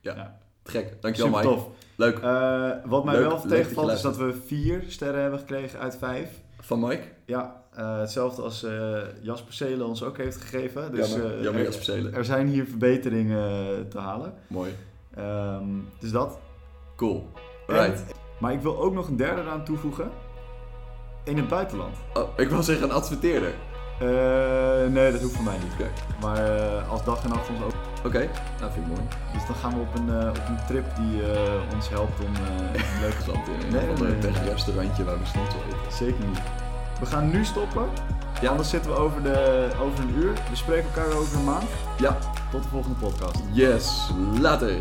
A: Ja.
B: ja.
A: Gek. Dankjewel,
B: Super
A: Mike.
B: tof.
A: Leuk.
B: Eh, wat mij
A: Leuk,
B: wel tegenvalt is dat we vier sterren hebben gekregen uit vijf.
A: Van Mike?
B: Ja, eh, hetzelfde als eh, Jasper Seelen ons ook heeft gegeven. Dus
A: jammer, jammer Jasper Zelen.
B: er zijn hier verbeteringen te halen.
A: Mooi.
B: Ehm, dus dat.
A: Cool.
B: En-
A: Right.
B: maar ik wil ook nog een derde eraan toevoegen. In het buitenland.
A: Oh, ik wil zeggen een adverteerder.
B: Eh, nee, dat hoeft voor mij niet.
A: Oké.
B: Maar eh, als dag en nacht ons ook.
A: Oké, nou vind ik mooi.
B: Dus dan gaan we op een, eh, op een trip die ons helpt om een leuke
A: Gezant in een
B: Nee,
A: of
B: nee,
A: ander
B: nee.
A: tegen restaurantje waar we schnitzel eten.
B: Zeker niet. We gaan nu stoppen.
A: Ja.
B: Anders zitten we over, de, over een uur. We spreken elkaar over een maand.
A: Ja.
B: Tot de volgende podcast.
A: Yes. Later.